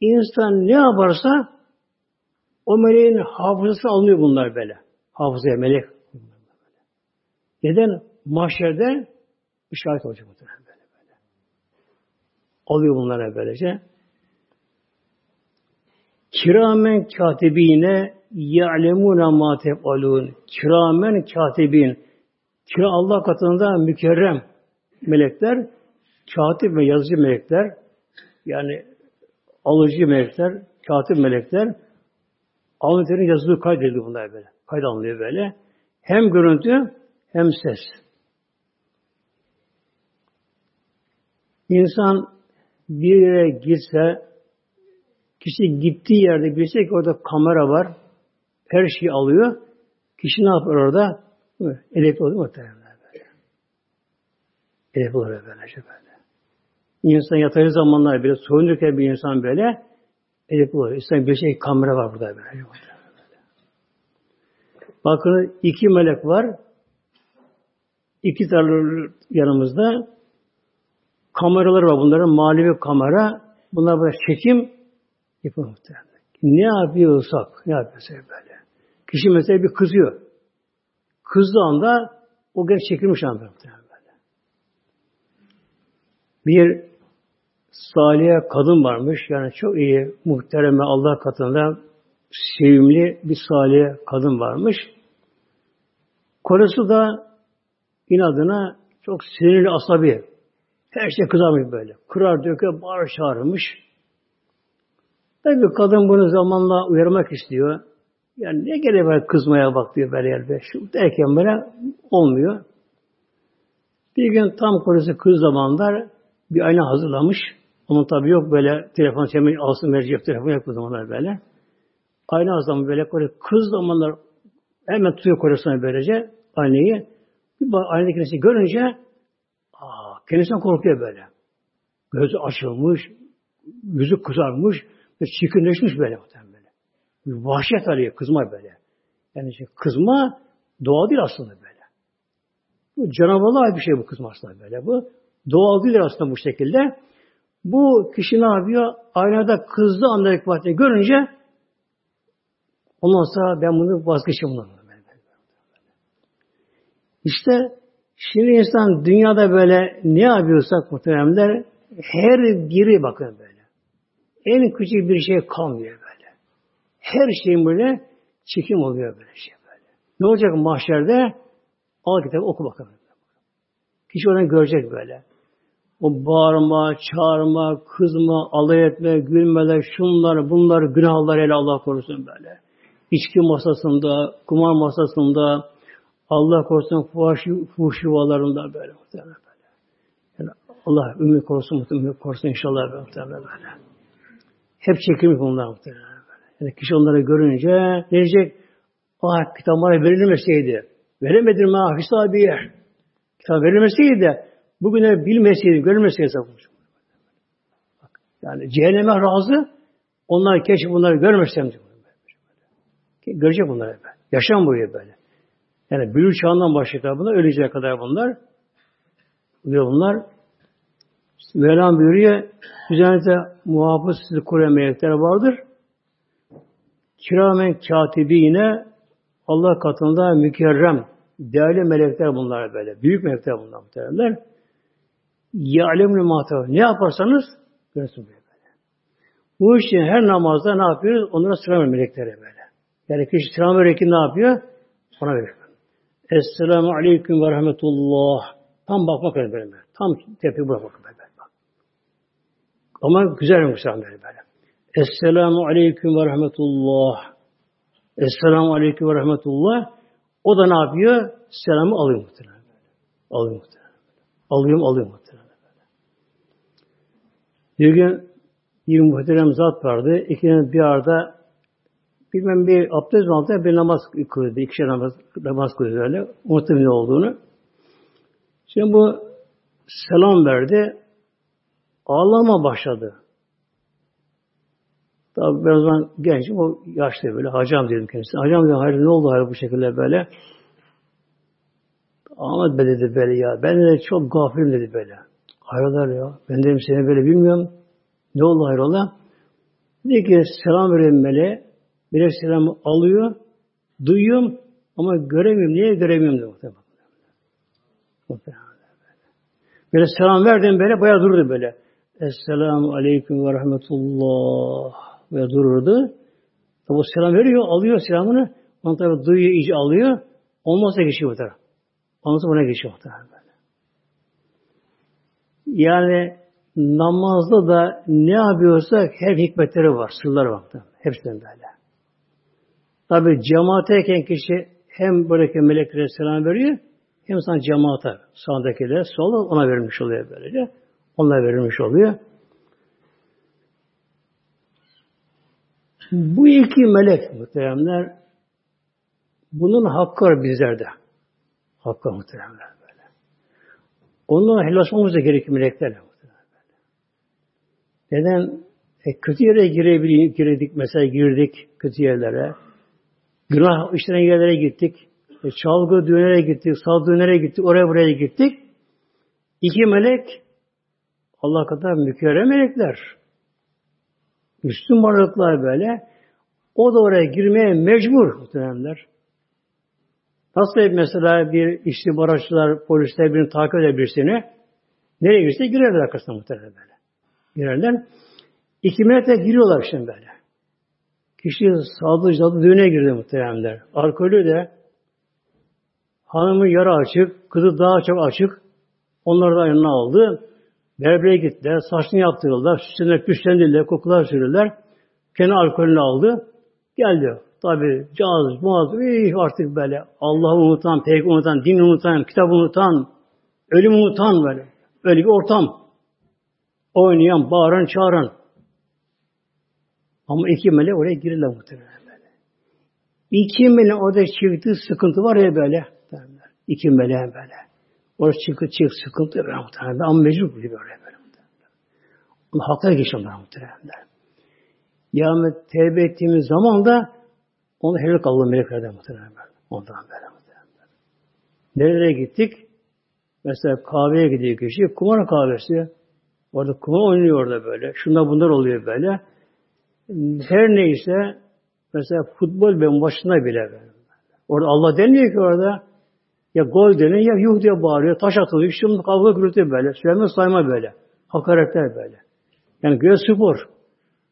insan ne yaparsa o meleğin hafızası alınıyor bunlar böyle. Hafızaya melek. Neden? Mahşerde işaret olacak muhtemelen böyle böyle. Alıyor bunlara böylece. Kiramen katibine ya'lemuna ma tef'alun. Kiramen katibin. Kira Allah katında mükerrem melekler, katip ve yazıcı melekler, yani alıcı melekler, katip melekler, Alnıterin yazılı kaydedildi bunlar böyle. Kayıt alınıyor böyle. Hem görüntü hem ses. İnsan bir yere gitse, kişi gittiği yerde bilse ki orada kamera var, her şeyi alıyor. Kişi ne yapar orada? Edepli olur muhtemelen böyle. Edepli olur böylece böyle. İnsan yatağı zamanlar bile soyunurken bir insan böyle edepli olur. İnsan bir şey kamera var burada böyle. Bakın iki melek var. İki tane yanımızda kameralar var bunların manevi kamera. Bunlar böyle çekim yapıyor muhtemelen. Ne yapıyorsak, ne yapıyorsak böyle. Kişi mesela bir kızıyor. Kızdığı anda o genç çekilmiş anda muhtemelen böyle. Bir salih kadın varmış. Yani çok iyi, muhtereme Allah katında sevimli bir salih kadın varmış. Korusu da inadına çok sinirli asabi. Her şey kızarmış böyle. Kırar döker, bağır çağırmış. Tabi kadın bunu zamanla uyarmak istiyor. Yani ne gerek var kızmaya bak diyor böyle yerde. Şu derken böyle olmuyor. Bir gün tam korusu kız zamanlar bir ayna hazırlamış. Onun tabi yok böyle telefon çekmeyi alsın verecek telefon yok bu zamanlar böyle. Ayna hazırlamış böyle kız zamanlar hemen tutuyor korusuna böylece aynayı. Bir aynadaki kendisi görünce aa, kendisinden korkuyor böyle. Gözü açılmış, yüzü kızarmış çirkinleşmiş böyle böyle. Bir vahşet arıyor, kızma böyle. Yani işte kızma doğal değil aslında böyle. Bu canavarlığa bir şey bu kızma aslında böyle. Bu doğal değil aslında bu şekilde. Bu kişi ne yapıyor? Aynada kızdı anlayıp vaktini görünce ondan sonra ben bunu vazgeçeyim bundan. İşte şimdi insan dünyada böyle ne yapıyorsak muhteremler her biri bakın böyle. En küçük bir şey kalmıyor böyle. Her şeyin böyle çekim oluyor böyle şey böyle. Ne olacak mahşerde? Al kitabı oku bakalım. Kişi onu görecek böyle. O bağırma, çağırma, kızma, alay etme, gülmeler, şunlar, bunlar, günahlar ele Allah korusun böyle. İçki masasında, kumar masasında, Allah korusun fuhuş, fuhuş yuvalarında böyle. Yani Allah ümmi korusun muhtemelen korusun inşallah muhtemelen böyle. Hep çekilmiş bunlar muhtemelen. Yani kişi onları görünce ne diyecek? Ah kitaplara verilmeseydi. Veremedim ha hisabiye. Kitap verilmeseydi de bugüne bilmeseydi, görmeseydi Bak, yani cehenneme razı onlar keşke bunları görmesem Görecek bunları böyle. Yaşam boyu böyle. Yani bülü çağından başlayacak bunlar. Öleceğe kadar bunlar. Ve bunlar Mevlam buyuruyor üzerinde muhafız sizi koruyan melekler vardır. Kiramen yine Allah katında mükerrem değerli melekler bunlar böyle. Büyük melekler bunlar muhtemelenler. Ya'lemül mahtav. Ne yaparsanız görürsün böyle. Bu için her namazda ne yapıyoruz? Onlara sıra melekleri böyle. Yani kişi sıra meleki ne yapıyor? Ona veriyor. Esselamu Aleyküm ve Rahmetullah. Tam bakmak öyle böyle. Tam tepe buna bakın böyle. Bak. Ama güzel Müslüman böyle. Esselamu Aleyküm ve Rahmetullah. Esselamu Aleyküm ve Rahmetullah. O da ne yapıyor? Selamı alıyor muhtemelen. Alıyor muhtemelen. Alıyorum, alıyorum muhtemelen. Bir gün bir muhterem zat vardı. İkinin bir arada bilmem bir abdest mi aldı, bir namaz kılıyordu. İkişer namaz, namaz kılıyordu öyle. Unuttum olduğunu. Şimdi bu selam verdi. Ağlama başladı. Tabi ben o zaman gençim, o yaşlı böyle. Hacam dedim kendisine. Hacam dedim, hayır ne oldu hayır bu şekilde böyle. Ahmet Bey dedi böyle ya. Ben de çok gafilim dedi böyle. Hayrolar ya. Ben dedim seni böyle bilmiyorum. Ne oldu hayrola? Dedi ki selam vereyim meleğe. Bir selamı alıyor. Duyuyorum ama göremiyorum. Niye göremiyorum diyor muhtemelen. Muhtemelen. Böyle selam verdim böyle bayağı durdu böyle. Esselamu Aleyküm ve Rahmetullah ve dururdu. O selam veriyor, alıyor selamını. Onu tabi duyuyor, iyice alıyor. Olmazsa geçiyor bu taraf. Ondan sonra geçiyor muhtemelen böyle. Yani namazda da ne yapıyorsak her hikmetleri var, sırları var. Hepsinden böyle. Tabi cemaatteyken kişi hem buradaki meleklere selam veriyor, hem sana cemaate, sağdakiler, solda ona verilmiş oluyor böylece. Ona verilmiş oluyor. Bu iki melek muhteremler bunun hakkı var bizlerde. Hakkı muhteremler böyle. Onunla helallaşmamız da gerekir meleklerle. Neden? E, kötü yere girebildik, girdik, mesela girdik kötü yerlere. Günah işlenen yerlere gittik. E, çalgı düğünlere gittik, sal düğünlere gittik, oraya buraya gittik. İki melek Allah kadar mükerrem melekler. Üstün varlıklar böyle. O da oraya girmeye mecbur muhteremler. Nasıl mesela bir istihbaratçılar, polisler birini takip eder nereye girse girerler arkasına muhtemelen böyle. Girerler. İki de giriyorlar şimdi böyle. Kişi sağlığı cadı düğüne girdi muhteremler. Alkolü de hanımı yara açık, kızı daha çok açık. Onları da yanına aldı. Berbere gittiler, saçını yaptırırlar, süslendiler, püslendiler, kokular sürürler. Kendi alkolünü aldı. Geldi. Tabi caz, muaz, artık böyle Allah'ı unutan, peygamber unutan, din unutan, kitap unutan, ölüm unutan böyle. Öyle bir ortam. Oynayan, bağıran, çağıran. Ama iki melek oraya girirler muhtemelen böyle. İki melek orada çıktığı sıkıntı var ya böyle. İki meleğin böyle. Orada çıkı çık sıkıntı böyle muhtemelen. Ama mecbur böyle böyle. Ama haklara geçiyorlar muhtemelen. Kıyamet tevbe ettiğimiz zaman da onu helak Allah meleklerden muhtemelen. Ondan böyle muhtemelen. Nerelere gittik? Mesela kahveye gidiyor kişi. Kumar kahvesi. Orada kumar oynuyor orada böyle. Şunda bunlar oluyor böyle. Her neyse mesela futbol ben başına bile böyle. Orada Allah demiyor ki orada ya gol deniyor ya yuh diye bağırıyor. Taş atılıyor. Şimdi kavga gürültü böyle. Söyleme sayma böyle. Hakaretler böyle. Yani göğe spor.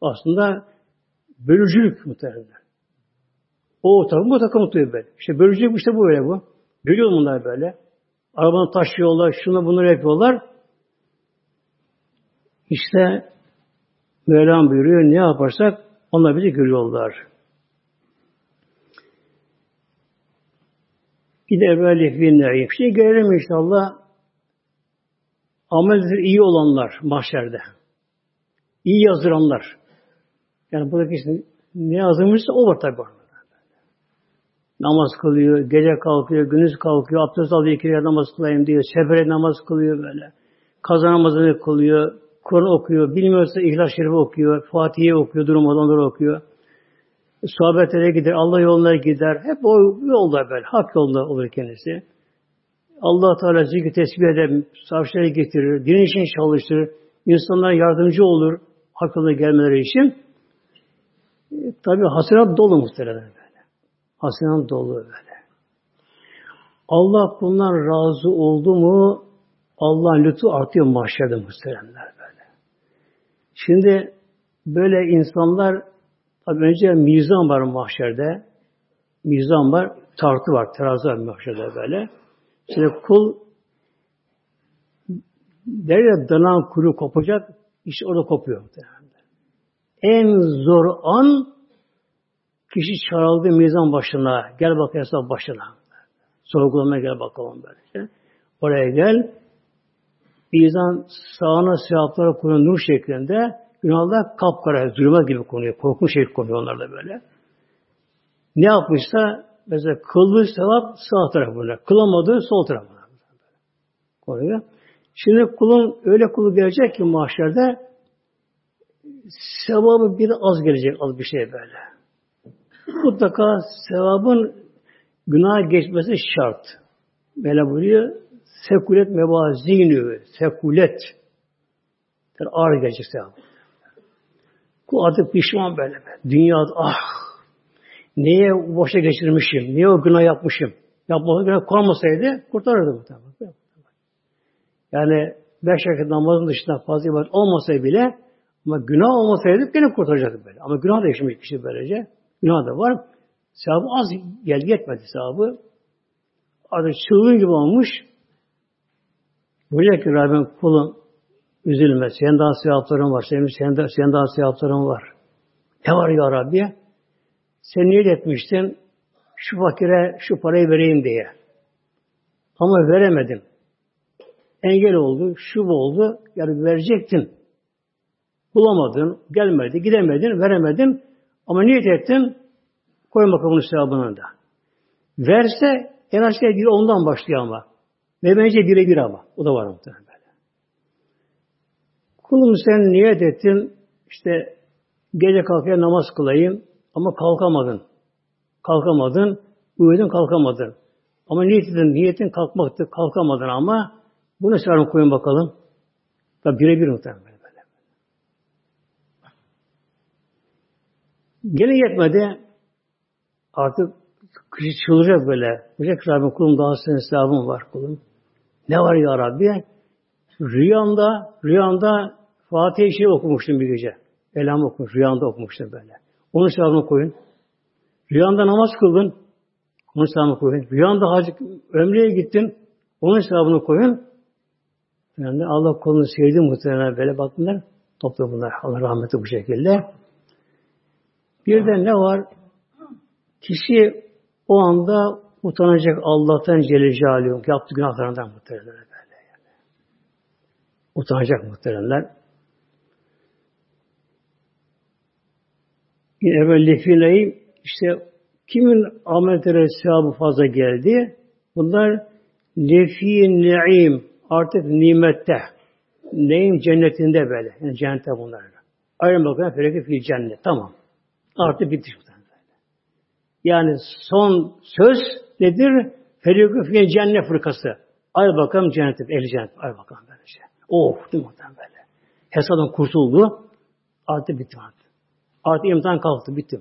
Aslında bölücülük muhtemelen. O takım bu takım tutuyor böyle. İşte bölücülük işte bu böyle bu. Bölüyor bunlar böyle. Arabanı taşıyorlar, şunu bunları yapıyorlar. İşte Mevlam buyuruyor, ne yaparsak onlar bizi görüyorlar. Evvellik bir nevi. Şey görelim inşallah. Amelleri iyi olanlar mahşerde. İyi yazdıranlar. Yani buradaki işte ne yazılmışsa o var tabi. Namaz kılıyor, gece kalkıyor, gündüz kalkıyor, abdest alıyor, iki namaz kılayım diyor, sefere namaz kılıyor böyle. Kaza namazını kılıyor, Kur'an okuyor, bilmiyorsa İhlas Şerif okuyor, Fatih'e okuyor, durmadan onları okuyor. Sohbetlere gider, Allah yoluna gider. Hep o yolda böyle, hak yolda olur kendisi. Allah Teala zikri tesbih eder, savaşlara getirir, din için çalıştırır, insanlara yardımcı olur, hak yoluna gelmeleri için. E, Tabi hasenat dolu muhtemelen böyle. Hasenat dolu böyle. Allah bundan razı oldu mu Allah'ın lütfu artıyor mahşerde muhteremler böyle. Şimdi böyle insanlar tabi önce mizan var mahşerde. Mizan var, tartı var, terazi var mahşerde böyle. Şimdi kul der ya danan kuru kopacak, işte orada kopuyor. En zor an kişi çağrıldı mizan başına. Gel bak hesap başına. Sorgulamaya gel bakalım böyle. Oraya gel. Mizan sağına sevaplara konuyor nur şeklinde. Günahlar kapkara, zulüme gibi konuyor. Korkunç şey konuyor onlarda böyle. Ne yapmışsa mesela kıldığı sevap sağ tarafına, kılamadığı sol tarafına konuyor. Şimdi kulun öyle kulu gelecek ki mahşerde sevabı bir az gelecek, az bir şey böyle. Mutlaka sevabın günah geçmesi şart. Böyle buyuruyor. Sekulet mevazinü, sekulet. Yani ağır gelecek sevabı. Kul artık pişman böyle. Dünyada ah neye boşa geçirmişim, niye o günah yapmışım. Yapmadığı günah kalmasaydı kurtarırdı muhtemelen. Yani beş vakit namazın dışında fazla ibadet olmasaydı bile ama günah olmasaydı gene kurtaracaktı böyle. Ama günah da yaşamış kişi böylece. Günah da var. Sevabı az gel yetmedi sevabı. Artık çılgın gibi olmuş. Buraya ki Rabbim kulun üzülme. Senin daha sevapların var. Senin, senin, daha, senin daha sevapların var. Ne var ya Rabbi? Sen niyet etmiştin şu fakire şu parayı vereyim diye. Ama veremedim. Engel oldu, şu oldu. Yani verecektin. Bulamadın, gelmedi, gidemedin, veremedin. Ama niyet ettin, koy bakalım sevabını da. Verse en aşağı bir ondan başlıyor ama. Ve bence bire bir ama. O da var muhtemelen. Kulum sen niyet ettin, işte gece kalkaya namaz kılayım ama kalkamadın. Kalkamadın, uyudun kalkamadın. Ama niyet edin, niyetin kalkmaktı, kalkamadın ama bunu sarın koyun bakalım. Tabi birebir muhtemelen böyle. Gene yetmedi. Artık kişi çıldıracak böyle. Diyecek Rabbim kulum daha senin hesabın var kulum. Ne var ya Rabbi? Rüyamda, rüyamda Fatih-i Şerif okumuştum bir gece. Elham okumuş, rüyamda okumuştum böyle. Onun hesabını koyun. Rüyanda namaz kıldın. Onun hesabını koyun. Rüyanda hacı ömreye gittin. Onun hesabını koyun. Yani Allah kolunu sevdi muhtemelen böyle bakınlar. Topla bunlar. Allah rahmeti bu şekilde. Bir de ne var? Kişi o anda utanacak Allah'tan Celle Celaluhu. Yaptığı günahlarından muhtemelen böyle yani. Utanacak muhtemelen. Yine evvel lefileyi işte kimin amelleri sevabı fazla geldi? Bunlar lefi ne'im artık nimette. Neyim cennetinde böyle. Yani cennette bunlar. Ayrım bakın fereki fil cennet. Tamam. Artık bitti. Yani son söz nedir? Ferikü fil cennet fırkası. Ay bakalım cennete, ehli cennet. Ay bakalım böyle şey. Oh, değil muhtemelen böyle. Hesaptan kurtuldu. Artık bitti artık. Artık imtihan kalktı, bitti.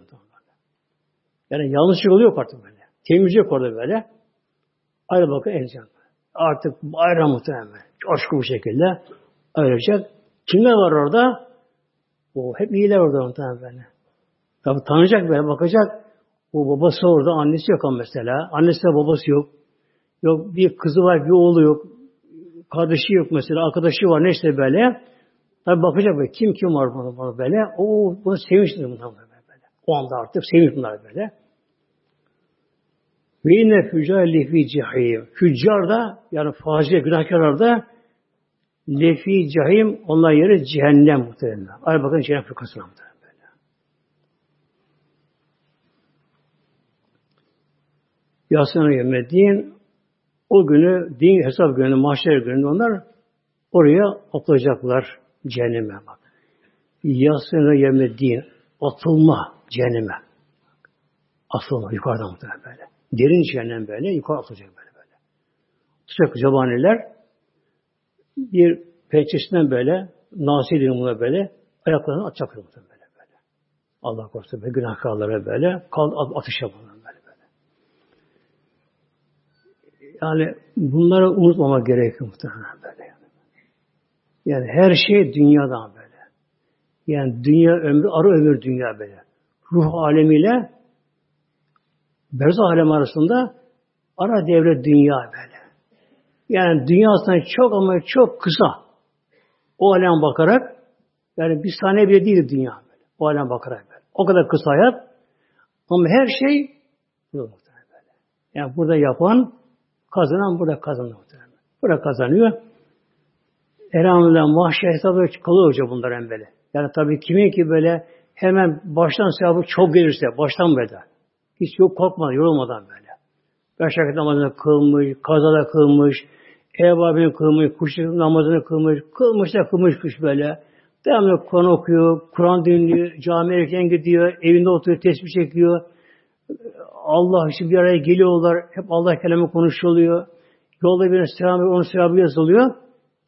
Yani yanlışlık oluyor artık böyle. Temizlik orada böyle. Ayrı bakın cennet. Artık bayram muhtemelen. Coşku bu şekilde. Ölecek. Kimler var orada? O hep iyiler orada muhtemelen böyle. Tabi tanıyacak böyle bakacak. O babası orada, annesi yok mesela. Annesi de babası yok. Yok bir kızı var, bir oğlu yok. Kardeşi yok mesela, arkadaşı var neyse böyle. Tabi bakacak böyle kim kim var bunu, bunu böyle. O bunu sevinçli bunlar böyle. O anda artık sevinç bunlar böyle. Ve yine füccar lefi cehim. Füccar da yani facia günahkarlar da lefi cehim onlar yeri cehennem muhtemelen. Ay bakın cehennem fırkasına muhtemelen. Yasına yemediğin o günü, din hesap günü, mahşer günü onlar oraya atılacaklar cehenneme bak. Yasına yemediğin atılma cehenneme. Atılma yukarıdan muhtemelen böyle. Derin cehennem böyle, yukarı atılacak böyle böyle. Tutacak cabaniler bir pençesinden böyle, nasi buna böyle, ayaklarını atacak muhtemelen böyle böyle. Allah korusun be günahkarlara böyle, kal atışa bunlar böyle böyle. Yani bunları unutmamak gerekiyor muhtemelen böyle. Yani. her şey dünyadan böyle. Yani dünya ömrü, arı ömür dünya böyle. Ruh alemiyle Berzah alem arasında ara devre dünya böyle. Yani dünyasından çok ama çok kısa. O alem bakarak yani bir saniye bile değil dünya böyle. O alem bakarak böyle. O kadar kısa hayat. Ama her şey böyle. Yani burada yapan kazanan burada kazanıyor. Burada kazanıyor. Elhamdülillah mahşer hesabı kalıyor hoca bunlar en böyle. Yani tabii kimin ki böyle hemen baştan sevabı çok gelirse, baştan böyle. Hiç yok korkmadan, yorulmadan böyle. Beş vakit namazını kılmış, kazada kılmış, ev abini kılmış, kuşluk namazını kılmış, kılmış da kılmış kuş böyle. Devamlı Kur'an okuyor, Kur'an dinliyor, camiye erken gidiyor, evinde oturuyor, tesbih çekiyor. Allah için bir araya geliyorlar. Hep Allah kelamı konuşuluyor. Yolda birine selam onun selamı yazılıyor.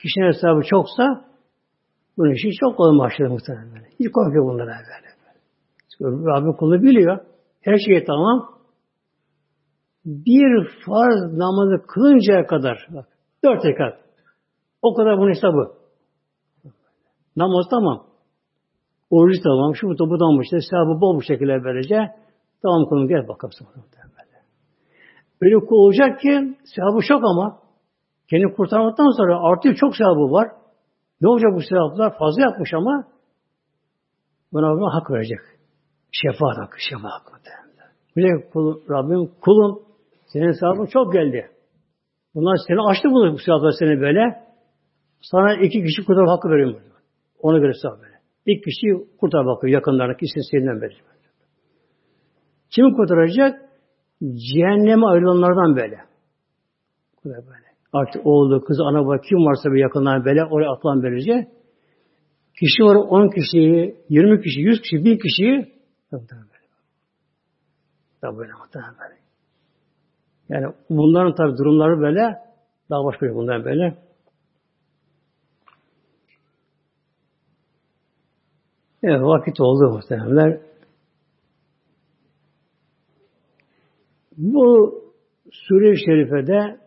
Kişinin hesabı çoksa bunun için çok kolay başladı muhtemelen. Böyle. Hiç korkuyor bunlara böyle. Çünkü Rabbim kulu biliyor. Her şey tamam. Bir farz namazı kılıncaya kadar bak, dört rekat. O kadar bunun hesabı. Namaz tamam. Oruç tamam. Şu bu da bu tamam işte. Sevabı bol bu şekilde böylece. Tamam konu gel bakalım. Öyle kul olacak ki sevabı çok ama kendini kurtarmaktan sonra artık çok sevabı var. Ne olacak bu sevaplar? Fazla yapmış ama buna buna hak verecek. Şefaat hakkı, şefaat hakkı. Böyle kul, Rabbim kulum senin sevabın çok geldi. Bunlar seni açtı bunu bu sevaplar seni böyle. Sana iki kişi kurtar hakkı veriyorum. Ona göre sevap böyle. İlk kişiyi kurtar bakıyor yakınlarına seninden verecek. Kimi kurtaracak? Cehenneme ayrılanlardan böyle. böyle. Artık oğlu, kızı, ana baba kim varsa bir yakınlar böyle oraya atılan böylece. Kişi var 10 kişiyi, 20 kişi, 100 kişi, 1000 kişiyi tabi böyle. Muhtemelen böyle. Yani bunların tabi durumları böyle daha başka bir bundan böyle. Evet vakit oldu muhtemelenler. Bu Sure-i Şerife'de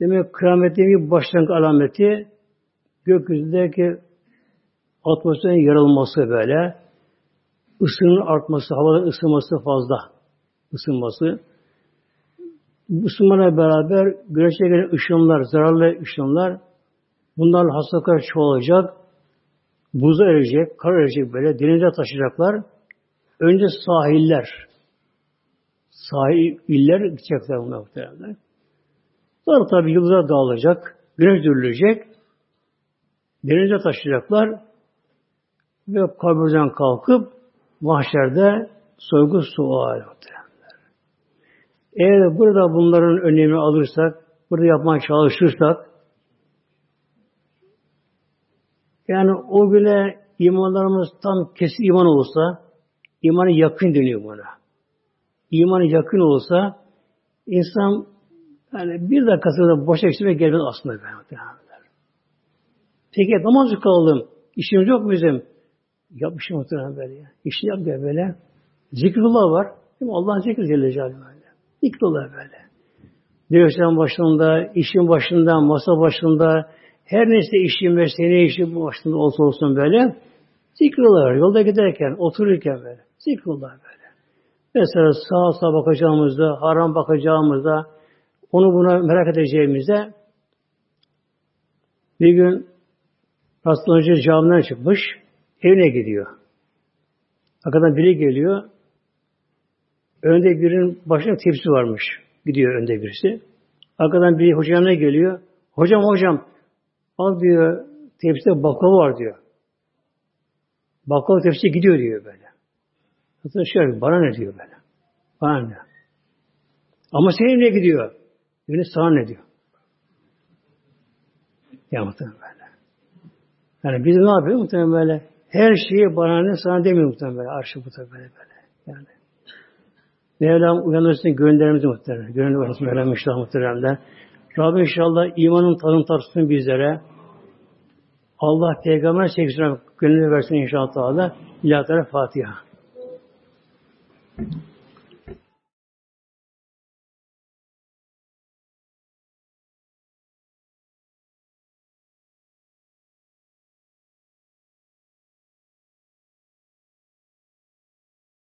demek kıyametin bir başlangıç alameti gökyüzündeki atmosferin yarılması böyle ısının artması, havaların ısınması fazla ısınması. Bu ısınmayla beraber güneşe gelen ışınlar, zararlı ışınlar bunlarla hastalıklar çoğalacak. Buza erecek, kar erecek böyle, denize taşıyacaklar. Önce sahiller, sahil iller gidecekler bunlar muhtemelen. Sonra tabi yıldızlar dağılacak, güneş dürülecek, denize taşıyacaklar ve kabirden kalkıp mahşerde soygu sual. Eğer burada bunların önemi alırsak, burada yapmaya çalışırsak, yani o bile imanlarımız tam kesin iman olsa, imanı yakın deniyor buna imanı yakın olsa insan yani bir dakikasında boş eksime gelmez aslında. Peki namazı kılalım. İşimiz yok bizim. Yapmışım muhtemelen böyle ya. İşini yap gel böyle. Zikrullah var. Değil? Allah'ın zikri Celle Celaluhu. Zikrullah böyle. Dövüşten başında, işin başında, masa başında, her neyse işin mesleği işi bu başında olsa olsun böyle. Zikrullah var. Yolda giderken, otururken böyle. Zikrullah böyle. Mesela sağa sağa bakacağımızda, haram bakacağımızda, onu buna merak edeceğimizde bir gün hastalanıcı camiden çıkmış, evine gidiyor. Arkadan biri geliyor, önde birinin başına tepsi varmış. Gidiyor önde birisi. Arkadan bir hocam ne geliyor? Hocam hocam al diyor tepside baklava var diyor. Baklava tepsi gidiyor diyor böyle. Hatta şöyle bana ne diyor böyle. Bana ne? Ama senin ne gidiyor? Yine sana ne diyor? Ya muhtemelen böyle. Yani biz ne yapıyoruz muhtemelen böyle? Her şeyi bana ne sana demiyor muhtemelen böyle. Arşı muhtemelen böyle. Yani. Mevlam uyanırsın gönderimizi muhtemelen. Gönül varız Mevlam inşallah muhtemelen. Rabbim inşallah imanın tadını tatsın bizlere. Allah peygamber çeksin gönlünü versin inşallah. İlahi Fatiha.